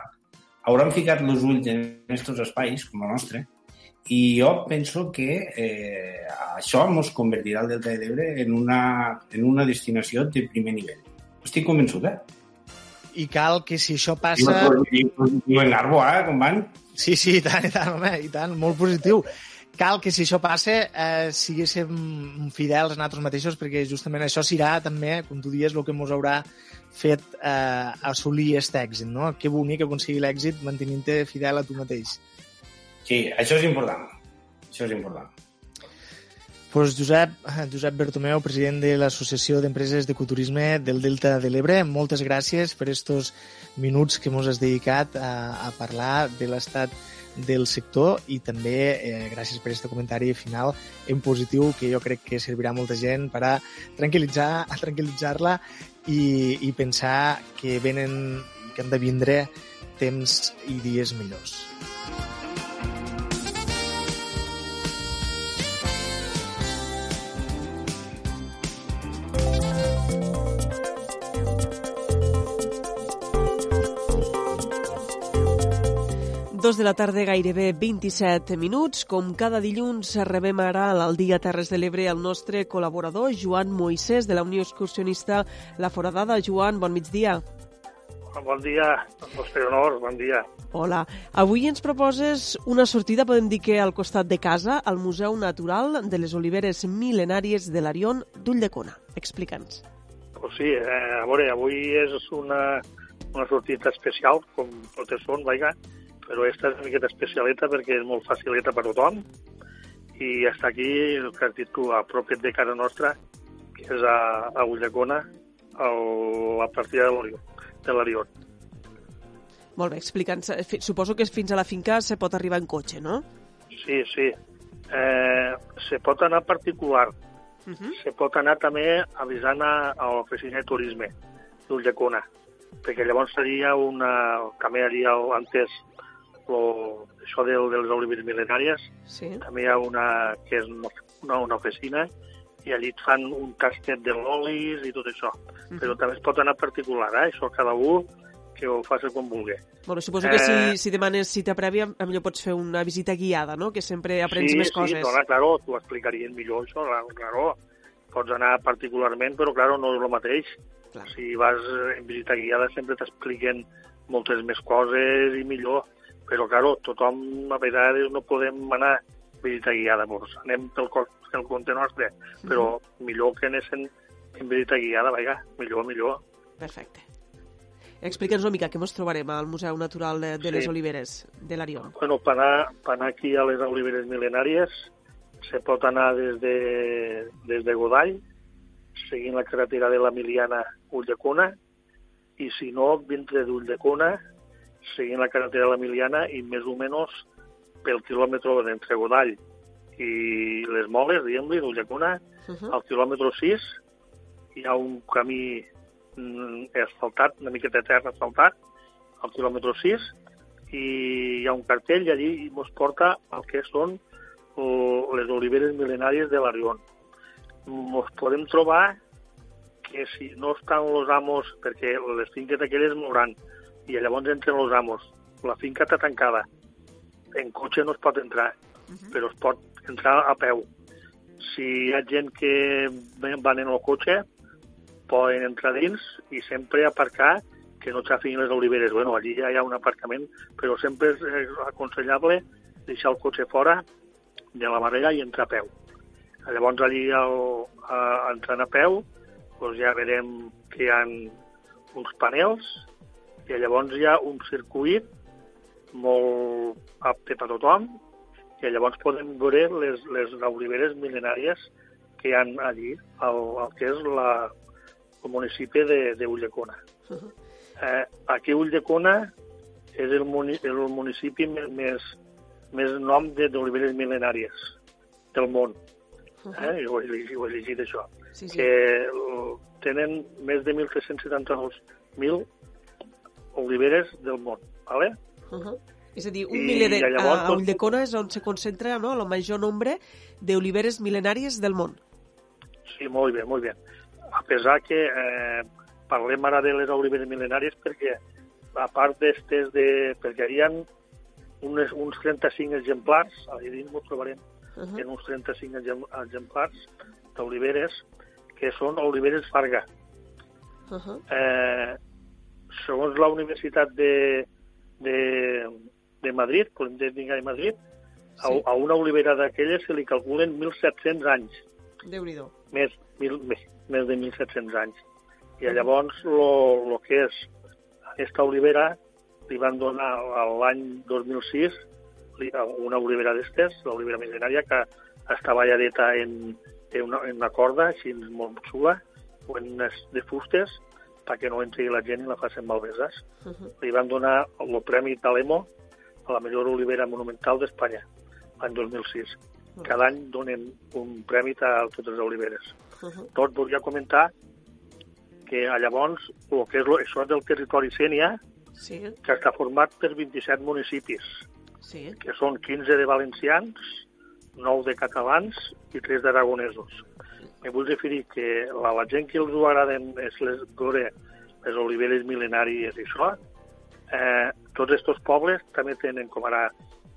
S32: hauran ficat els ulls en aquests espais, com el nostre, i jo penso que eh, això ens convertirà el Delta de l'Ebre en, una, en una destinació de primer nivell. Estic convençut, eh?
S31: I cal que si això passa...
S32: Diu en Garbo, eh, com van?
S31: Sí, sí, i tant, i tant, home, i tant, molt positiu. Cal que si això passa eh, siguéssim fidels a nosaltres mateixos perquè justament això serà també, com tu dius, el que ens haurà fet eh, assolir aquest èxit, no? Que bonic aconseguir l'èxit mantenint-te fidel a tu mateix.
S32: Sí, això és important. Això és important.
S31: Pues Josep, Josep Bertomeu, president de l'Associació d'Empreses d'Ecoturisme del Delta de l'Ebre, moltes gràcies per estos minuts que ens has dedicat a, a parlar de l'estat del sector i també eh, gràcies per aquest comentari final en positiu que jo crec que servirà a molta gent per a tranquil·litzar a tranquil·litzar-la i, i pensar que venen que han de vindre temps i dies millors.
S2: Dos de la tarda, gairebé 27 minuts. Com cada dilluns, rebem ara al Dia Terres de l'Ebre el nostre col·laborador, Joan Moisès, de la Unió Excursionista La Foradada. Joan, bon migdia.
S33: Bon dia, vostre honor, bon dia.
S2: Hola. Avui ens proposes una sortida, podem dir que al costat de casa, al Museu Natural de les Oliveres Mil·lenàries de l'Arion d'Ulldecona. Explica'ns.
S33: Pues sí, eh, a veure, avui és una, una sortida especial, com totes són, vaja, però aquesta és una miqueta especialeta perquè és molt facileta per tothom i està aquí, el que has dit tu, a prop de casa nostra, que és a, a Ulldecona, a la partida de l'Arion.
S2: Molt bé, explica'ns. Suposo que fins a la finca se pot arribar en cotxe, no?
S33: Sí, sí. Eh, se pot anar particular. Uh -huh. Se pot anar també avisant a, a l'oficina de turisme d'Ulldecona, perquè llavors seria una... també haria antes lo, això de, de les oliveres mil·lenàries,
S2: sí.
S33: també hi ha una que és una, una oficina i allí et fan un tastet de l'olis i tot això. Uh -huh. Però també es pot anar particular, eh? això cada un que ho faci com vulgui.
S2: Bueno, suposo que eh... si, si demanes cita prèvia, millor pots fer una visita guiada, no? Que sempre aprens
S33: sí,
S2: més coses.
S33: Sí, sí, claro, t'ho explicarien millor, això, claro. Pots anar particularment, però, claro, no és el mateix. Clar. Si vas en visita guiada sempre t'expliquen moltes més coses i millor però, claro, tothom, a vegades, no podem anar visita guiada, doncs anem pel, pel compte nostre, però mm -hmm. millor que anessin en visita guiada, vaja, millor, millor.
S2: Perfecte. Explica'ns una mica què ens trobarem al Museu Natural de, de sí. les Oliveres de l'Arion.
S33: Bueno, per anar, per anar aquí a les Oliveres Mil·lenàries se pot anar des de, des de Godall, seguint la carretera de la Miliana Ulldecona, i si no, dintre d'Ulldecona, seguint la carretera de l'Emiliana i més o menys pel quilòmetre entre Godall i les Moles, diguem-li, d'Ullacuna, uh -huh. al quilòmetre 6 hi ha un camí mm, asfaltat, una miqueta de terra asfaltat, al quilòmetre 6, i hi ha un cartell i allí ens porta el que són les oliveres mil·lenàries de l'Arion. Ens podem trobar que si no estan els amos, perquè les finques aquelles mouran, i llavors entren els amos, la finca està tancada, en cotxe no es pot entrar, uh -huh. però es pot entrar a peu. Si hi ha gent que van en el cotxe, poden entrar dins i sempre aparcar que no xafin les oliveres. Bueno, allí ja hi ha un aparcament, però sempre és aconsellable deixar el cotxe fora de la barrera i entrar a peu. Llavors, allí, al, a, entrant a peu, doncs ja veurem que hi ha uns panels i llavors hi ha un circuit molt apte per a tothom i llavors podem veure les, les oliveres mil·lenàries que hi ha allí, el, el que és la, el municipi de, de Ulldecona. Uh -huh. eh, aquí Ulldecona és el, muni, el municipi més, més nom d'oliveres mil·lenàries del món. Uh -huh. eh? Jo, ho, ho he llegit, això. Sí, sí. Que tenen més de 1.372.000 oliveres del món. ¿vale?
S2: Uh -huh. És a dir, un miler de, llavors, a, a Ulldecona és on se concentra no, el major nombre d'oliveres mil·lenàries del món.
S33: Sí, molt bé, molt bé. A pesar que eh, parlem ara de les oliveres mil·lenàries perquè, a part d'estes de... perquè hi ha unes, uns 35 exemplars, a dins ho trobarem, uh -huh. en uns 35 exemplars d'oliveres que són oliveres Farga. Uh -huh. eh, segons la Universitat de, de, de Madrid, Politécnica de Madrid, sí. a, a una olivera d'aquelles se li calculen 1.700 anys.
S2: déu nhi
S33: més, mil, més, més de 1.700 anys. I llavors el que és aquesta olivera li van donar l'any 2006 una olivera d'estes, l'olivera mil·lenària, que estava lladeta en, en, una, en una corda, així molt xula, o en unes de fustes, perquè no entri la gent i la facin malveses. Uh -huh. Li van donar el Premi Talemo a la millor olivera monumental d'Espanya, l'any 2006. Cada any donen un premi a totes les oliveres. Uh -huh. Tot volia comentar que llavors el que és lo, això del territori Sènia, sí. que està format per 27 municipis, sí. que són 15 de valencians, 9 de catalans i 3 d'aragonesos. Me vull referir que la, la gent que els ho agraden és les, veure les oliveres mil·lenàries i això, eh, tots aquests pobles també tenen, com ara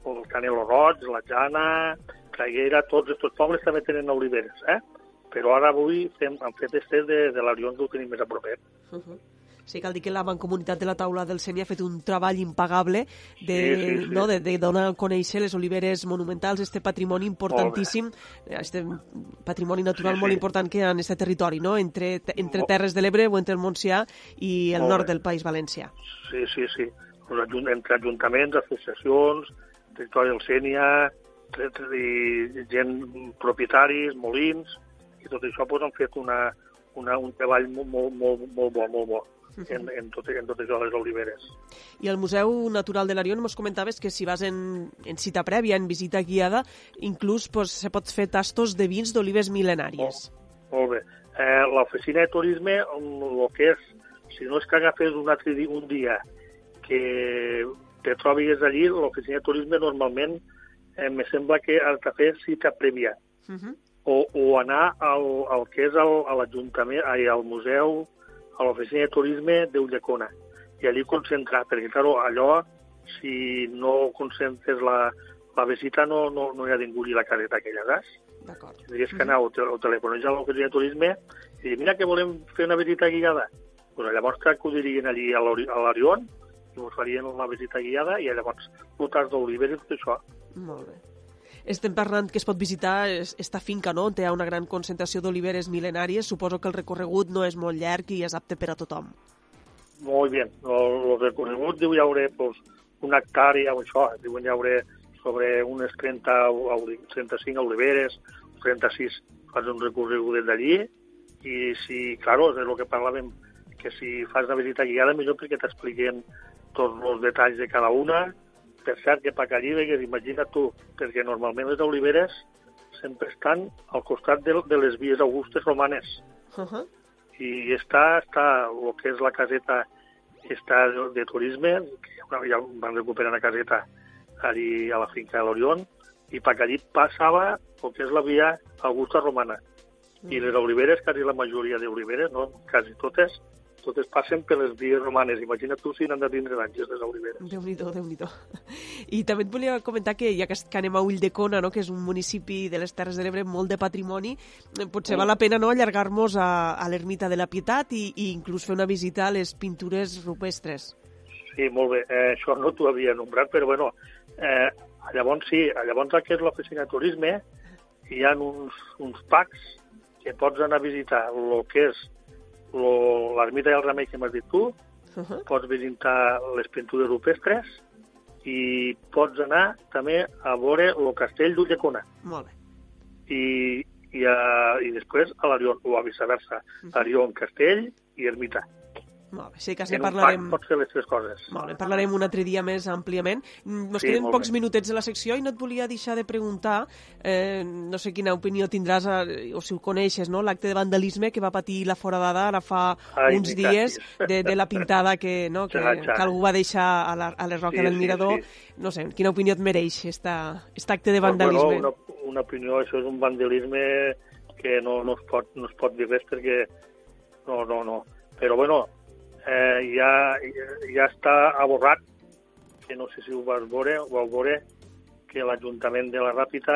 S33: el Canelo Roig, la Jana, Traiguera, tots aquests pobles també tenen oliveres, eh? Però ara avui fem, hem fet este de, de que ho tenim més a propet. Uh
S2: -huh. Sí, cal dir que la Mancomunitat de la Taula del Seni ha fet un treball impagable de, sí, sí, sí. No, de, de donar a conèixer les oliveres monumentals, este patrimoni importantíssim, este patrimoni natural sí, sí. molt important que hi ha en aquest territori, no? entre, entre Terres de l'Ebre o entre el Montsià i el molt nord bé. del País Valencià.
S33: Sí, sí, sí entre ajuntaments, associacions, territori del Sènia, i gent, propietaris, molins, i tot això pues, han fet una, una, un treball molt, molt, molt, molt bo, molt bo en, en, tot, en totes les oliveres.
S2: I al Museu Natural de l'Arion ens comentaves que si vas en, en cita prèvia, en visita guiada, inclús pues, se pot fer tastos de vins d'olives mil·lenàries.
S33: Molt, molt bé. Eh, L'oficina de turisme, el que és, si no és que agafes un, altre dia, un dia que te trobis allí, l'oficina de turisme normalment eh, me sembla que has de fer cita prèvia. Uh -huh. o, o anar al, al que és el, a l'Ajuntament, al museu, a l'oficina de turisme d'Ulldecona, i allí concentrar, perquè, clar, allò, si no concentres la, la visita, no, no, no hi ha ningú la careta aquella, saps? D'acord. Tindries que anar o, te, o telefonitzar a l'oficina de turisme i dir, mira que volem fer una visita guiada. Pues llavors t'acudirien allí a l'Orion us farien una visita guiada i llavors flotats d'oliver i tot això.
S2: Molt bé. Estem parlant que es pot visitar esta finca, no?, ha una gran concentració d'oliveres mil·lenàries. Suposo que el recorregut no és molt llarg i és apte per a tothom.
S33: Molt bé. El, recorregut diu hi haurà pues, una hectàrea o això. Diuen hi haurà sobre unes 30 35 oliveres, 36 fas un recorregut d'allí i si, claro, és el que parlàvem, que si fas una visita guiada millor perquè t'expliquen tots els detalls de cada una. Per cert, que allí vegues, imagina tu, perquè normalment les oliveres sempre estan al costat de, de les vies augustes romanes. Uh -huh. I està, està el que és la caseta està de, de turisme, que ja van recuperar la caseta allí a la finca de l'Orion, i per allí passava el que és la via augusta romana. I les oliveres, quasi la majoria d'oliveres, no? quasi totes, totes passen per les vies romanes. Imagina't tu si n'han de tindre d'anys les oliveres.
S2: Déu nhi déu I també et volia comentar que, ja que, anem a Ulldecona, no, que és un municipi de les Terres de l'Ebre molt de patrimoni, eh, potser
S33: Mm.
S2: val la pena no, allargar-nos a, a l'ermita de la Pietat i, i inclús fer una visita a les pintures rupestres.
S33: Sí, molt bé. Eh, això no t'ho havia nombrat, però bueno, eh, llavors sí, llavors que és l'oficina de turisme, hi ha uns, uns packs que pots anar a visitar el que és l'ermita del remei que m'has dit tu,
S2: Uh -huh.
S33: pots visitar les pintures rupestres i pots anar també a veure el castell d'Ulldecona
S2: Molt bé.
S33: i, i, a, i després a l'Arion, o a viceversa, Arion, castell i ermita.
S2: Molt bé, sí que
S33: En
S2: parlarem...
S33: pots fer les tres coses.
S2: Molt bé, parlarem un altre dia més àmpliament. Mm, Nos
S33: Sí,
S2: queden pocs
S33: bé.
S2: minutets de la secció i no et volia deixar de preguntar, eh, no sé quina opinió tindràs, eh, o si ho coneixes, no? l'acte de vandalisme que va patir la foradada ara fa
S33: Ai,
S2: uns dies de, de la pintada que, no? que, que algú va deixar a, la, a les roques
S33: Sí,
S2: del
S33: sí,
S2: Mirador.
S33: sí.
S2: No sé, quina opinió et mereix esta, este acte de vandalisme?
S33: Bueno, una, una opinió, això és un vandalisme que no, no, es pot, no es pot dir res perquè no, no, no. Però bueno, eh, ja, ja està aborrat, que no sé si ho vas veure, ho vau veure, que l'Ajuntament de la Ràpita,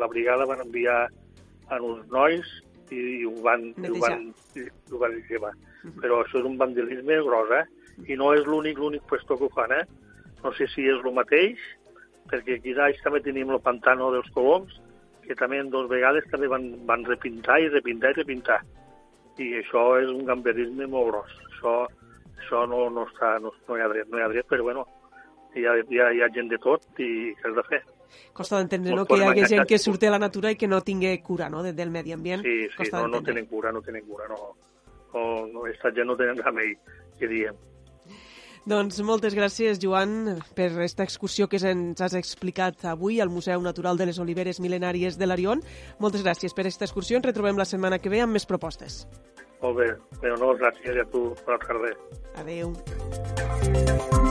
S33: la brigada, van enviar a uns nois i, i ho van, i ho van, i ho van llevar. Però això és un vandalisme gros, eh? I no és l'únic l'únic puesto que ho fan, eh? No sé si és el mateix, perquè aquí dalt també tenim el pantano dels Coloms, que també en dues vegades també van, van repintar i repintar i repintar. I això és un gamberisme molt gros. Això, això no, no, està, no, no hi ha dret, no hi ha dret, però bueno, hi ha, hi ha, hi ha gent de tot i què has de fer?
S2: Costa d'entendre no? que hi hagi gent que surti a la natura i que no tingui cura no? de- del medi ambient.
S33: Sí, sí,
S2: Costa
S33: no, no tenen cura, no tenen cura, no. no, no aquesta gent no tenen remei, que diem.
S2: Doncs moltes gràcies, Joan, per aquesta excursió que ens has explicat avui al Museu Natural de les Oliveres Mil·lenàries de l'Arion. Moltes gràcies per aquesta excursió. Ens retrobem la setmana que ve amb més propostes.
S33: Molt bé, no, gràcies a tu, bona tarda.
S2: Adeu.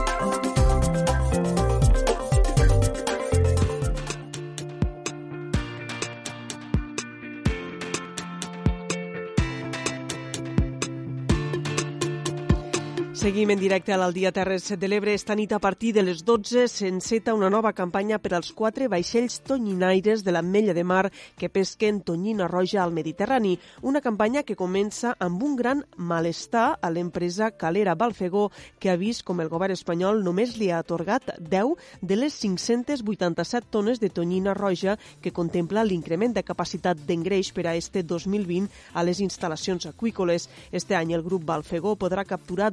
S2: Seguim en directe a l'Aldia Terres de l'Ebre. Esta nit a partir de les 12 s'enceta una nova campanya per als quatre vaixells tonyinaires de l'Ametlla de Mar que pesquen tonyina roja al Mediterrani. Una campanya que comença amb un gran malestar a l'empresa Calera Balfegó que ha vist com el govern espanyol només li ha atorgat 10 de les 587 tones de tonyina roja que contempla l'increment de capacitat d'engreix per a este 2020 a les instal·lacions aqüícoles. Este any el grup Balfegó podrà capturar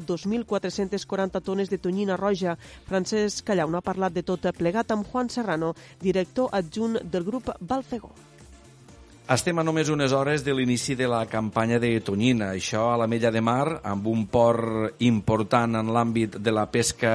S2: 2.440 tones de tonyina roja. Francesc Callaun ha parlat de tot plegat amb Juan Serrano, director adjunt del grup Balfegó.
S6: Estem a només unes hores de l'inici de la campanya de tonyina. Això a la Mella de Mar, amb un port important en l'àmbit de la pesca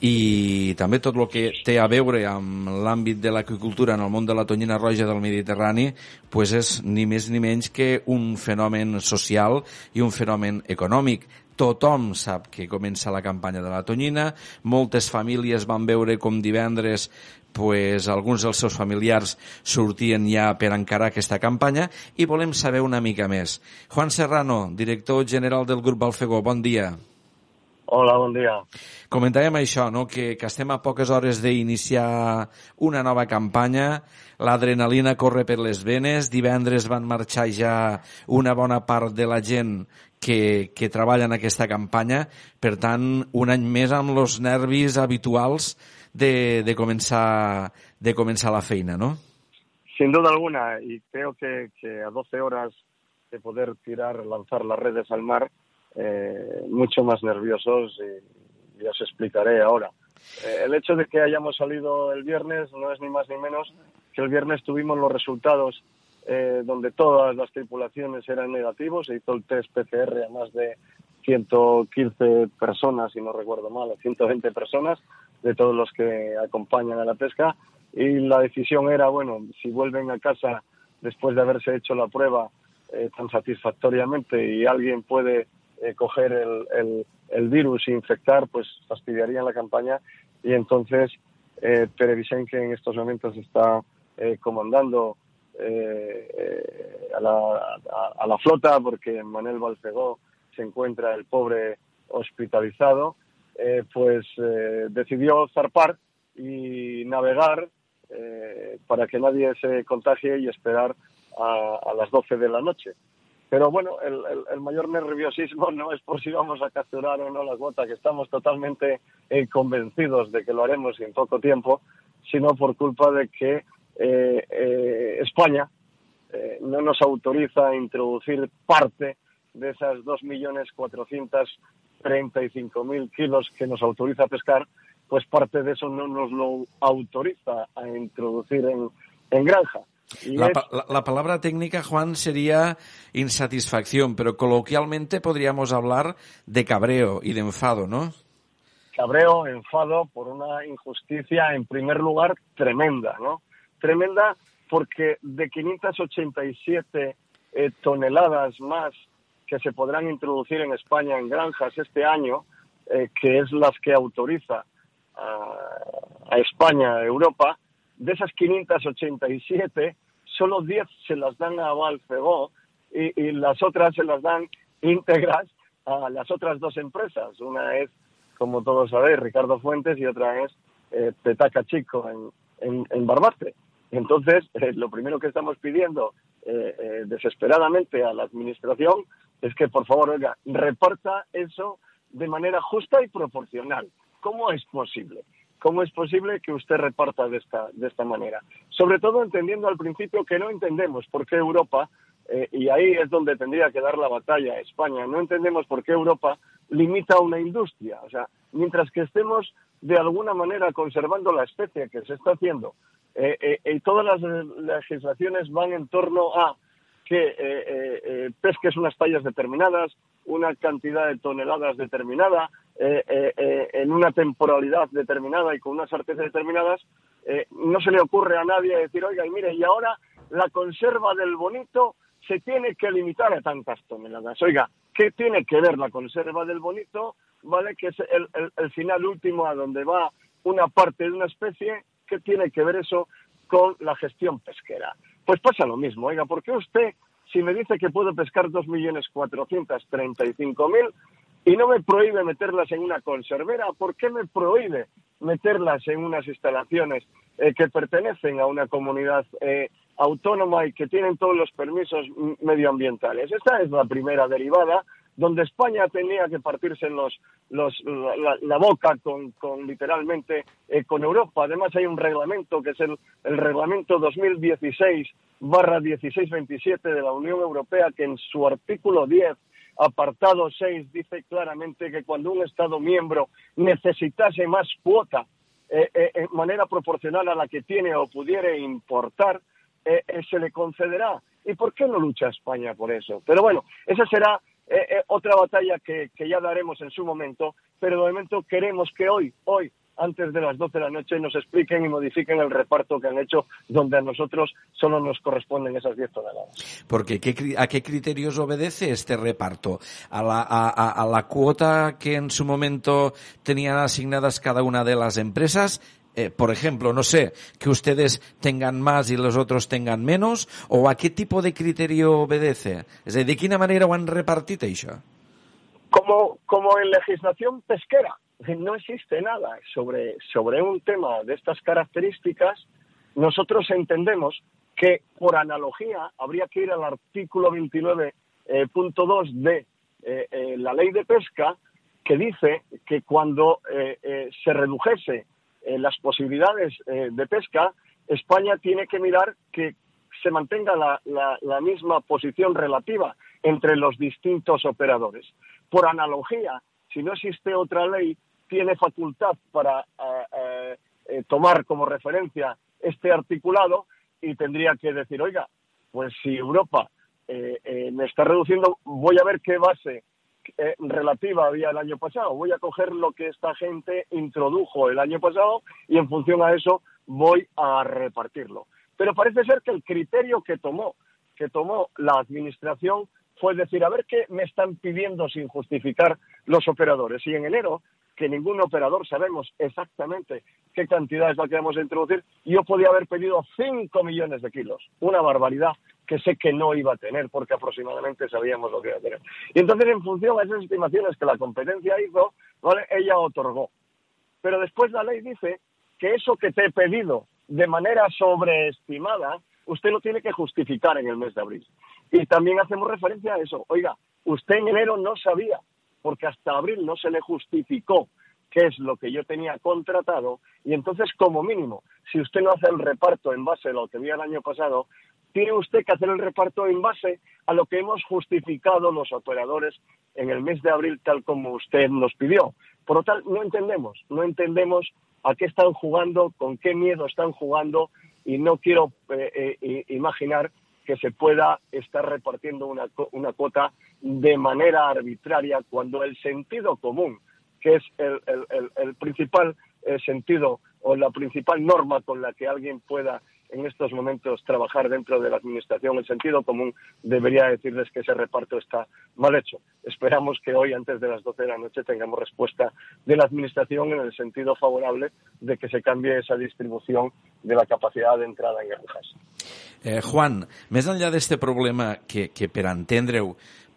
S6: i també tot el que té a veure amb l'àmbit de l'agricultura en el món de la tonyina roja del Mediterrani pues és ni més ni menys que un fenomen social i un fenomen econòmic. Tothom sap que comença la campanya de la tonyina, moltes famílies van veure com divendres pues, alguns dels seus familiars sortien ja per encarar aquesta campanya i volem saber una mica més. Juan Serrano, director general del grup Balfegó, bon dia.
S34: Hola, bon dia.
S6: Comentàvem això, no? que, que estem a poques hores d'iniciar una nova campanya, l'adrenalina corre per les venes, divendres van marxar ja una bona part de la gent que, que treballa en aquesta campanya, per tant, un any més amb els nervis habituals de, de, començar, de començar la feina, ¿no?
S34: Sin duda alguna, y creo que, que a 12 horas de poder tirar, lanzar las redes al mar, eh, mucho más nerviosos y ya os explicaré ahora. Eh, el hecho de que hayamos salido el viernes no es ni más ni menos que el viernes tuvimos los resultados eh, donde todas las tripulaciones eran negativos, se hizo el test PCR a más de 115 personas, si no recuerdo mal, o 120 personas de todos los que acompañan a la pesca. Y la decisión era, bueno, si vuelven a casa después de haberse hecho la prueba eh, tan satisfactoriamente y alguien puede eh, coger el, el, el, virus e infectar, pues fastidiarían la campaña. Y entonces eh, Televisión que en estos momentos está comandando eh, a, la, a, la, flota porque Manel Balcegó se encuentra el pobre hospitalizado, eh, pues eh, decidió zarpar y navegar para que nadie se contagie y esperar a, a, las 12 de la noche. Pero bueno, el, el, el, mayor nerviosismo no es por si vamos a capturar o no la cuota, que estamos totalmente convencidos de que lo haremos en poco tiempo, sino por culpa de que eh, eh, España eh, no nos autoriza a introducir parte de esas 2.435.000 kilos que nos autoriza a pescar, pues parte de eso no nos lo autoriza a introducir en, en granja.
S6: La, es... la, la, palabra técnica, Juan, sería insatisfacción, pero coloquialmente podríamos hablar de cabreo y de enfado, ¿no?
S34: Cabreo, enfado por una injusticia, en primer lugar, tremenda, ¿no? Tremenda porque de 587 eh, toneladas más que se podrán introducir en España en granjas este año, eh, que es las que autoriza a, a España, a Europa, de esas 587, solo 10 se las dan a Valfegó y, y las otras se las dan íntegras a las otras dos empresas. Una es, como todos sabéis, Ricardo Fuentes y otra es eh, Petaca Chico en, en, en Barbastre. Entonces, eh, lo primero que estamos pidiendo eh, eh, desesperadamente a la Administración es que, por favor, oiga, reparta eso de manera justa y proporcional. ¿Cómo es posible? ¿Cómo es posible que usted reparta de esta, de esta manera? Sobre todo entendiendo al principio que no entendemos por qué Europa, y ahí es donde tendría que dar la batalla España, no entendemos por qué Europa limita una industria. O sea, mientras que estemos de alguna manera conservando la especie que se está haciendo eh, eh, y todas las legislaciones van en torno a que eh, eh, eh pesques unas tallas determinadas, una cantidad de toneladas determinada, en una temporalidad determinada y con unas artes determinadas, no se le ocurre a nadie decir, oiga, y mire, y ahora la conserva del bonito se tiene que limitar a tantas toneladas. Oiga, ¿qué tiene que ver la conserva del bonito? ¿Vale? Que es el, el, el final último a donde va una parte de una especie ¿Qué tiene que ver eso con la gestión pesquera? Pues pasa lo mismo. Oiga, ¿por qué usted, si me dice que puedo pescar 2.435.000 y no me prohíbe meterlas en una conservera, ¿por qué me prohíbe meterlas en unas instalaciones eh, que pertenecen a una comunidad eh, autónoma y que tienen todos los permisos medioambientales? Esta es la primera derivada donde España tenía que partirse los, la, boca con, con literalmente eh, con Europa. Además hay un reglamento que es el, el reglamento 2016 barra 1627 de la Unión Europea que en su artículo 10 apartado 6 dice claramente que cuando un Estado miembro necesitase más cuota eh, eh, en manera proporcional a la que tiene o pudiera importar, se le concederá. ¿Y por qué no lucha España por eso? Pero bueno, esa será eh, eh, otra batalla que, que, ya daremos en su momento, pero de momento queremos que hoy, hoy, antes de las 12 de la noche, nos expliquen y modifiquen el reparto que han hecho, donde a nosotros solo nos corresponden esas 10 toneladas.
S6: Porque ¿qué, ¿a qué criterios obedece este reparto? ¿A la, a la cuota que en su momento tenían asignadas cada una de las empresas? Eh, por ejemplo, no sé, que ustedes tengan más y los otros tengan menos, o a qué tipo de criterio obedece? Es decir, ¿de qué manera ho han?
S34: Como, como en legislación pesquera, no existe nada sobre, sobre un tema de estas características, nosotros entendemos que por analogía habría que ir al artículo 29.2 eh, de eh, eh, la ley de pesca que dice que cuando se redujese las posibilidades eh, de pesca, España tiene que mirar que se mantenga la, misma posición relativa entre los distintos operadores. Por analogía, si no existe otra ley, tiene facultad para eh, eh, tomar como referencia este articulado y tendría que decir, oiga, pues si Europa eh, me está reduciendo, voy a ver qué base eh, relativa había el año pasado. Voy a coger lo que esta gente introdujo el año pasado y en función a eso voy a repartirlo. Pero parece ser que el criterio que tomó, que tomó la administración fue decir, a ver qué me están pidiendo sin justificar los operadores. Y en enero que ningún operador sabemos exactamente qué cantidad es la que vamos a introducir, yo podía haber pedido 5 millones de kilos, una barbaridad que sé que no iba a tener porque aproximadamente sabíamos lo que iba a tener. Y entonces en función a esas estimaciones que la competencia hizo, ¿vale? ella otorgó. Pero después la ley dice que eso que te he pedido de manera sobreestimada, usted lo tiene que justificar en el mes de abril. Y también hacemos referencia a eso. Oiga, usted en enero no sabía, porque hasta abril no se le justificó qué es lo que yo tenía contratado, y entonces, como mínimo, si usted no hace el reparto en base a lo que había el año pasado, tiene usted que hacer el reparto en base a lo que hemos justificado los operadores en el mes de abril, tal como usted nos pidió. Por lo tal, no entendemos, no entendemos a qué están jugando, con qué miedo están jugando, y no quiero eh, eh, imaginar que se pueda estar repartiendo una, una cuota de manera arbitraria cuando el sentido común, que es el, el, el principal eh, sentido o la principal norma con la que alguien pueda en estos momentos trabajar dentro de la Administración, el sentido común debería decirles que ese reparto está mal hecho. Esperamos que hoy, antes de las 12 de la noche, tengamos respuesta de la Administración en el sentido favorable de que se cambie esa distribución de la capacidad de entrada en granjas.
S6: Eh, Juan, més enllà d'este problema que, que per entendre-ho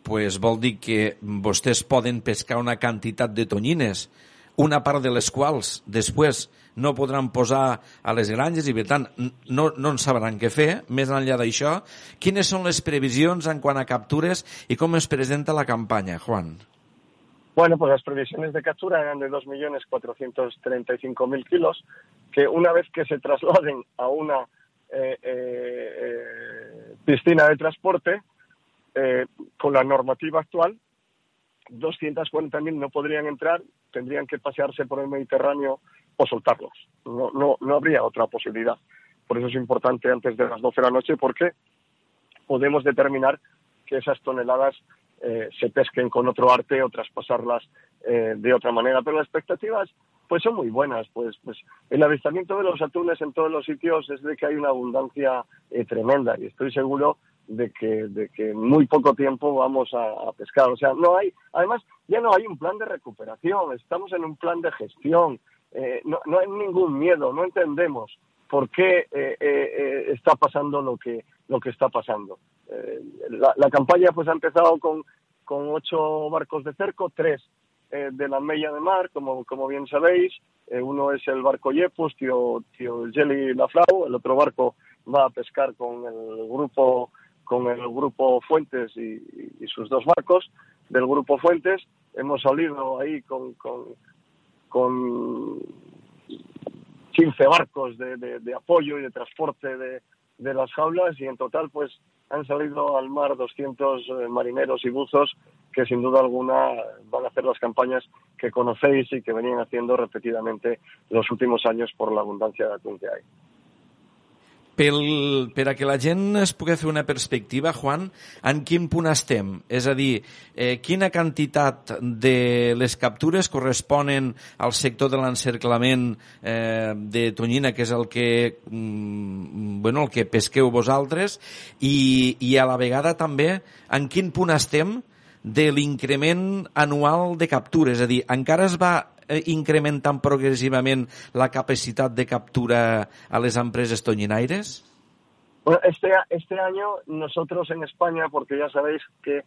S6: pues, vol dir que vostès poden pescar una quantitat de tonyines, una part de les quals després no podran posar a les granges i, per tant, no, no en sabran què fer. Més enllà d'això, quines són les previsions en quant a captures i com es presenta la campanya, Juan?
S34: Bueno, pues las previsiones de captura eran de 2.435.000 kilos, que una vez que se trasladen a una eh, eh, eh, piscina de transporte, eh, con la normativa actual, 240.000 no podrían entrar, tendrían que pasearse por el Mediterráneo o soltarlos. No, no, no habría otra posibilidad. Por eso es importante antes de las 12 de la noche porque podemos determinar que esas toneladas eh, se pesquen con otro arte o traspasarlas eh, de otra manera. Pero las expectativas pues son muy buenas. Pues, pues el avistamiento de los atunes en todos los sitios es de que hay una abundancia eh, tremenda y estoy seguro de que, de que en muy poco tiempo vamos a, pescar. O sea, no hay, además, ya no hay un plan de recuperación, estamos en un plan de gestión, eh, no, no, hay ningún miedo, no entendemos por qué eh, eh, está pasando lo que, lo que está pasando. Eh, la, la, campaña pues ha empezado con, con ocho barcos de cerco, tres eh, de la Mella de Mar, como, como bien sabéis. Eh, uno es el barco Yepus, tío, tío Jelly Laflau, el otro barco va a pescar con el grupo con el grupo Fuentes y, sus dos barcos del grupo Fuentes. Hemos salido ahí con, con, con 15 barcos de, apoyo y de transporte de, de, las jaulas y en total pues han salido al mar 200 eh, marineros y buzos que sin duda alguna van a hacer las campañas que conocéis y que venían haciendo repetidamente los últimos años por la abundancia de atún que hay.
S6: Pel, per a que la gent es pugui fer una perspectiva, Juan, en quin punt estem? És a dir, eh, quina quantitat de les captures corresponen al sector de l'encerclament eh, de tonyina, que és el que, mm, bueno, el que pesqueu vosaltres, i, i a la vegada també en quin punt estem de l'increment anual de captures, és a dir, encara es va incrementant progresivament la capacitat de captura a les empreses toñinaires?
S34: Este, este año nosotros en España, porque ya sabéis que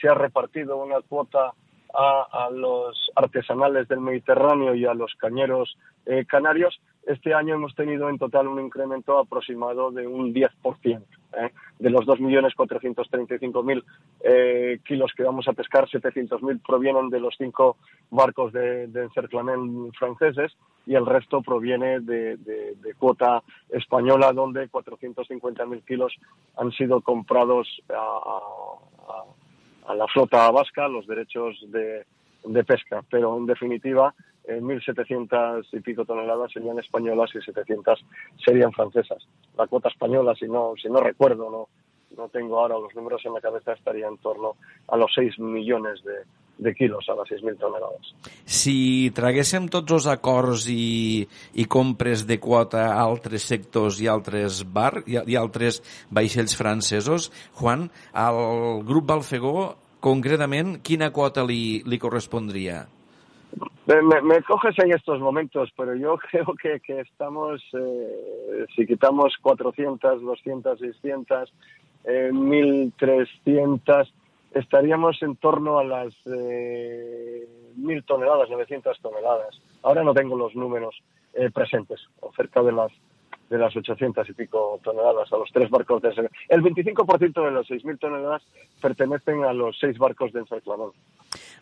S34: se ha repartido una cuota a, a los artesanales del Mediterráneo y a los cañeros eh, canarios, este año hemos tenido en total un incremento aproximado de un 10%. ¿eh? De los 2.435.000 eh, kilos que vamos a pescar, 700.000 provienen de los cinco barcos de, de encerclament franceses y el resto proviene de, de, de cuota española, donde 450.000 kilos han sido comprados a, a, a, la flota vasca, los derechos de, de pesca. Pero, en definitiva, 1.700 y pico toneladas serían españolas y 700 serían francesas. La cuota española, si no, si no recuerdo, no, no tengo ahora los números en la cabeza, estaría en torno a los 6 millones de, de quilos, a les 6.000 tonelades.
S6: Si traguéssim tots els acords i, i compres de quota a altres sectors i altres bar i, i altres vaixells francesos, Juan, al grup Balfegó, concretament, quina quota li, li correspondria?
S34: Me, me, coges en estos momentos, pero yo creo que, que estamos, eh, si quitamos 400, 200, 600, eh, 1.300, estaríamos en torno a las eh, 1.000 toneladas, 900 toneladas. Ahora no tengo los números eh, presentes, o cerca de las de las 800 y pico toneladas a los tres barcos de. El 25% de las 6.000 toneladas pertenecen a los seis barcos de Encerclamón.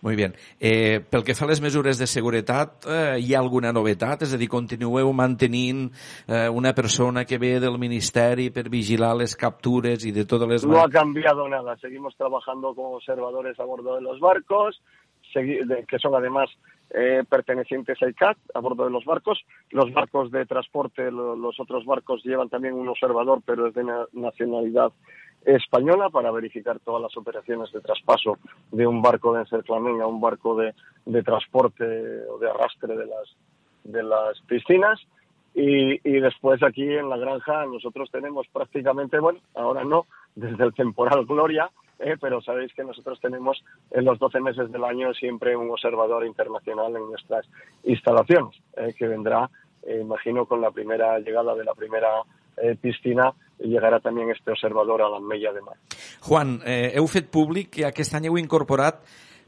S6: Muy bien. Eh, pel que fa a les mesures de seguretat, eh, hi ha alguna novetat? És a dir, continueu mantenint eh, una persona que ve del Ministeri per vigilar les captures i de totes les...
S34: No ha cambiado nada. Seguimos trabajando como observadores a bordo de los barcos, que son además eh, pertenecientes a ICAT a bordo de los barcos. Los barcos de transporte, los otros barcos llevan también un observador, pero es de nacionalidad española para verificar todas las operaciones de traspaso de un barco de encerclamento a un barco de, de transporte o de arrastre de las, de las piscinas. Y, y, después aquí en la granja nosotros tenemos prácticamente, bueno, ahora no, desde el temporal Gloria, eh, pero sabéis que nosotros tenemos en los 12 meses del año siempre un observador internacional en nuestras instalaciones, eh, que vendrá, eh, imagino, con la primera llegada de la primera eh, piscina, llegarà també este observador a l'Ametlla de Mar.
S6: Juan, eh, heu fet públic que aquest any heu incorporat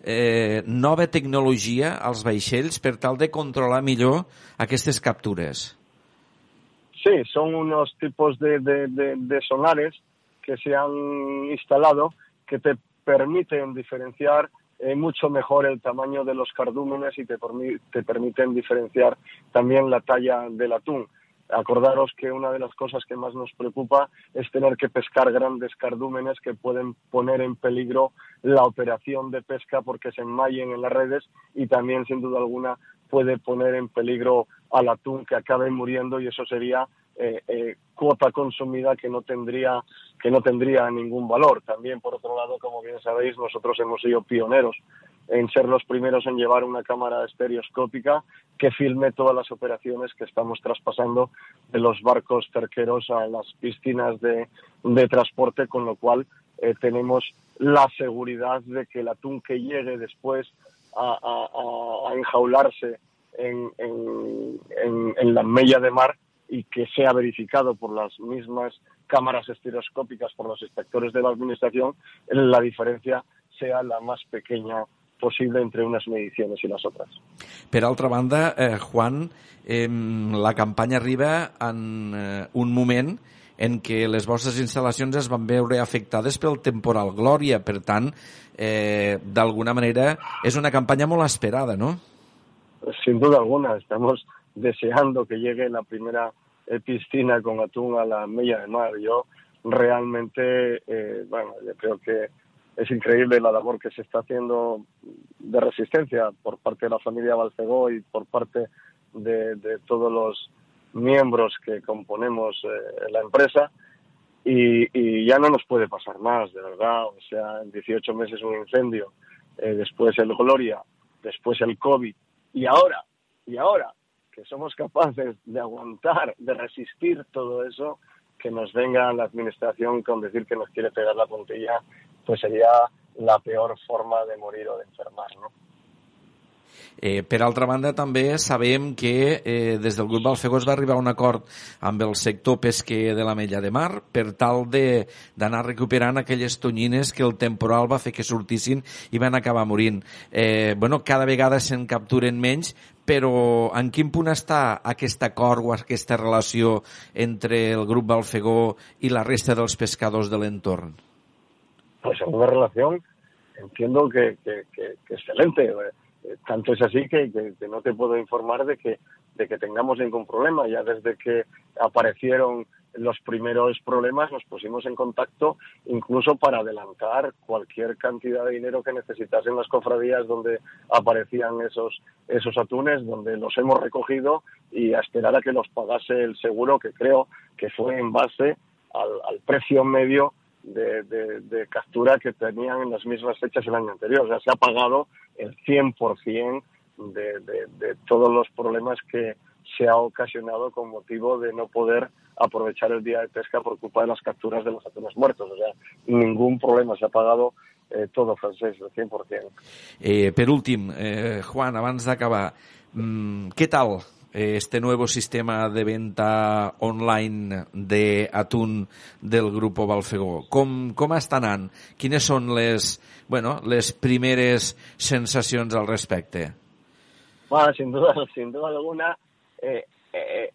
S6: eh, nova tecnologia als vaixells per tal de controlar millor aquestes captures.
S34: Sí, son unos tipos de, de, de, de sonares que se han instalado que te permiten diferenciar eh, mucho mejor el tamaño de los cardúmenes y te, te permiten diferenciar también la talla del atún. Acordaros que una de las cosas que más nos preocupa es tener que pescar grandes cardúmenes que pueden poner en peligro la operación de pesca porque se enmallen en las redes y también, sin duda alguna, puede poner en peligro al atún que acabe muriendo y eso sería eh, eh, cuota consumida que no tendría que no tendría ningún valor. También, por otro lado, como bien sabéis, nosotros hemos sido pioneros en ser los primeros en llevar una cámara estereoscópica que filme todas las operaciones que estamos traspasando de los barcos cerqueros a las piscinas de, transporte, con lo cual eh, tenemos la seguridad de que el atún que llegue después a, enjaularse en, en, en, en la mella de mar y que sea verificado por las mismas cámaras estereoscópicas por los inspectores de la Administración, la diferencia sea la más pequeña possible entre unes medicions i les altres.
S6: Per altra banda, eh, Juan, eh, la campanya arriba en eh, un moment en què les vostres instal·lacions es van veure afectades pel temporal Glòria. Per tant, eh, d'alguna manera, és una campanya molt esperada, ¿no?
S34: Sin duda alguna. Estamos deseando que llegue la primera piscina con atún a la mella de mar. Yo realmente, eh, bueno, yo creo que es increíble la labor que se está haciendo de resistencia por parte de la familia Balcegó y por parte de, todos los miembros que componemos eh, la empresa y, y, ya no nos puede pasar más, de verdad. O sea, en 18 meses un incendio, eh, después el Gloria, después el COVID y ahora, y ahora que somos capaces de aguantar, de resistir todo eso, que nos venga la administración con decir que nos quiere pegar la puntilla pues sería la peor forma de morir o de enfermar, ¿no?
S6: Eh, per altra banda, també sabem que eh, des del grup Balfegó es va arribar a un acord amb el sector pesquer de la Mella de Mar per tal d'anar recuperant aquelles tonyines que el temporal va fer que sortissin i van acabar morint. Eh, bueno, cada vegada se'n capturen menys, però en quin punt està aquest acord o aquesta relació entre el grup Balfegó i la resta dels pescadors de l'entorn?
S34: pues una relación entiendo que, que, que, que excelente. Eh, tanto es así que, que, no te puedo informar de que, de que tengamos ningún problema. Ya desde que aparecieron los primeros problemas nos pusimos en contacto incluso para adelantar cualquier cantidad de dinero que necesitasen las cofradías donde aparecían esos, esos atunes, donde los hemos recogido y a esperar a que los pagase el seguro, que creo que fue en base al, precio medio de, captura que tenían en las mismas fechas el año anterior. O sea, se ha pagado el 100% de, de, de todos los problemas que se ha ocasionado con motivo de no poder aprovechar el día de pesca por culpa de las capturas de los atunes muertos. O sea, ningún problema. Se ha pagado eh, todo francés, al 100%.
S6: Eh, per últim, eh, Juan, abans d'acabar, mm, ¿qué tal eh, este nuevo sistema de venta online de atún del grupo Balfegó? Com, com està anant? Quines són les, bueno, les primeres sensacions al respecte?
S34: Bueno, sin duda, sin duda alguna, eh, eh,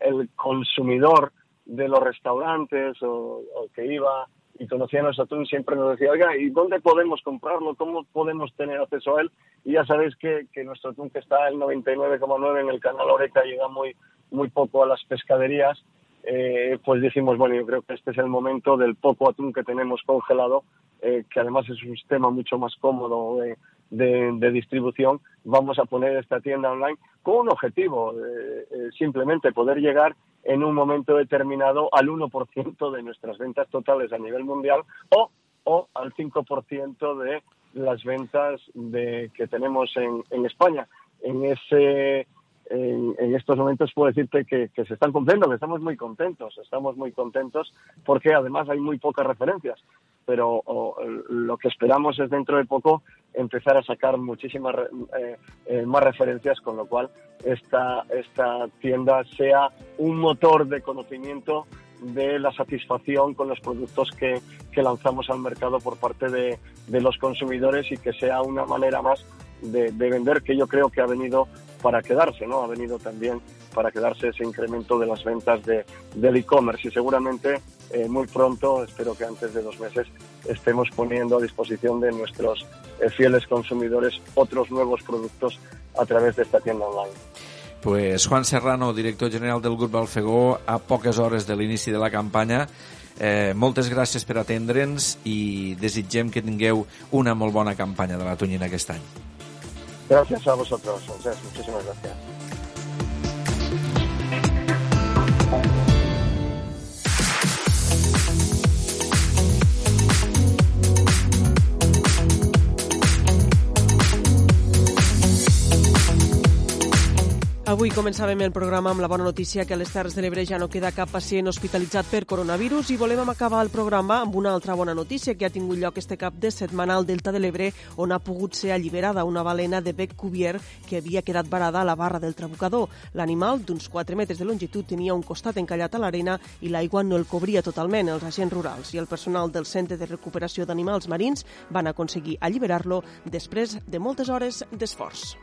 S34: el, consumidor de los restaurantes o, que iba y conocía nuestro atún siempre nos decía, oiga, ¿y dónde podemos comprarlo? ¿Cómo podemos tener acceso a él? Y ya sabéis que, que nuestro atún que está el 99,9 en el canal Oreca llega muy, muy poco a las pescaderías, eh, pues dijimos, bueno, yo creo que este es el momento del poco atún que tenemos congelado, que además es un sistema mucho más cómodo de, de, distribución, vamos a poner esta tienda online con un objetivo, eh, eh, simplemente poder llegar en un momento determinado al 1% de nuestras ventas totales a nivel mundial o, o al 5% de las ventas de, que tenemos en, en España. En ese en, estos momentos puedo decirte que, se están cumpliendo, que estamos muy contentos, estamos muy contentos porque además hay muy pocas referencias, pero o, lo que esperamos es dentro de poco empezar a sacar muchísimas eh, eh, más referencias, con lo cual esta, esta tienda sea un motor de conocimiento de la satisfacción con los productos que, que lanzamos al mercado por parte de, de, los consumidores y que sea una manera más de, de, vender que yo creo que ha venido para quedarse, ¿no? Ha venido también para quedarse ese incremento de las ventas de, del e-commerce y seguramente eh, muy pronto, espero que antes de dos meses, estemos poniendo a disposición de nuestros eh, fieles consumidores otros nuevos productos a través de esta tienda online.
S6: Pues Juan Serrano, director general del grup Alfegó, a poques hores de l'inici de la campanya, Eh, moltes gràcies per atendre'ns i desitgem que tingueu una molt bona campanya de la tonyina aquest any.
S34: Gracias a vosotros, José. Muchísimas gracias.
S2: Avui començàvem el programa amb la bona notícia que a les Terres de l'Ebre ja no queda cap pacient hospitalitzat per coronavirus i volem acabar el programa amb una altra bona notícia que ha tingut lloc este cap de setmana al Delta de l'Ebre on ha pogut ser alliberada una balena de bec cubier que havia quedat varada a la barra del trabucador. L'animal, d'uns 4 metres de longitud, tenia un costat encallat a l'arena i l'aigua no el cobria totalment. Els agents rurals i el personal del Centre de Recuperació d'Animals Marins van aconseguir alliberar-lo després de moltes hores d'esforç.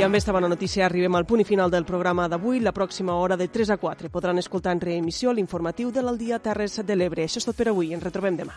S2: I amb aquesta bona notícia arribem al punt i final del programa d'avui. La pròxima hora de 3 a 4 podran escoltar en reemissió l'informatiu de l'Aldia Terres de l'Ebre. Això és tot per avui. Ens retrobem demà.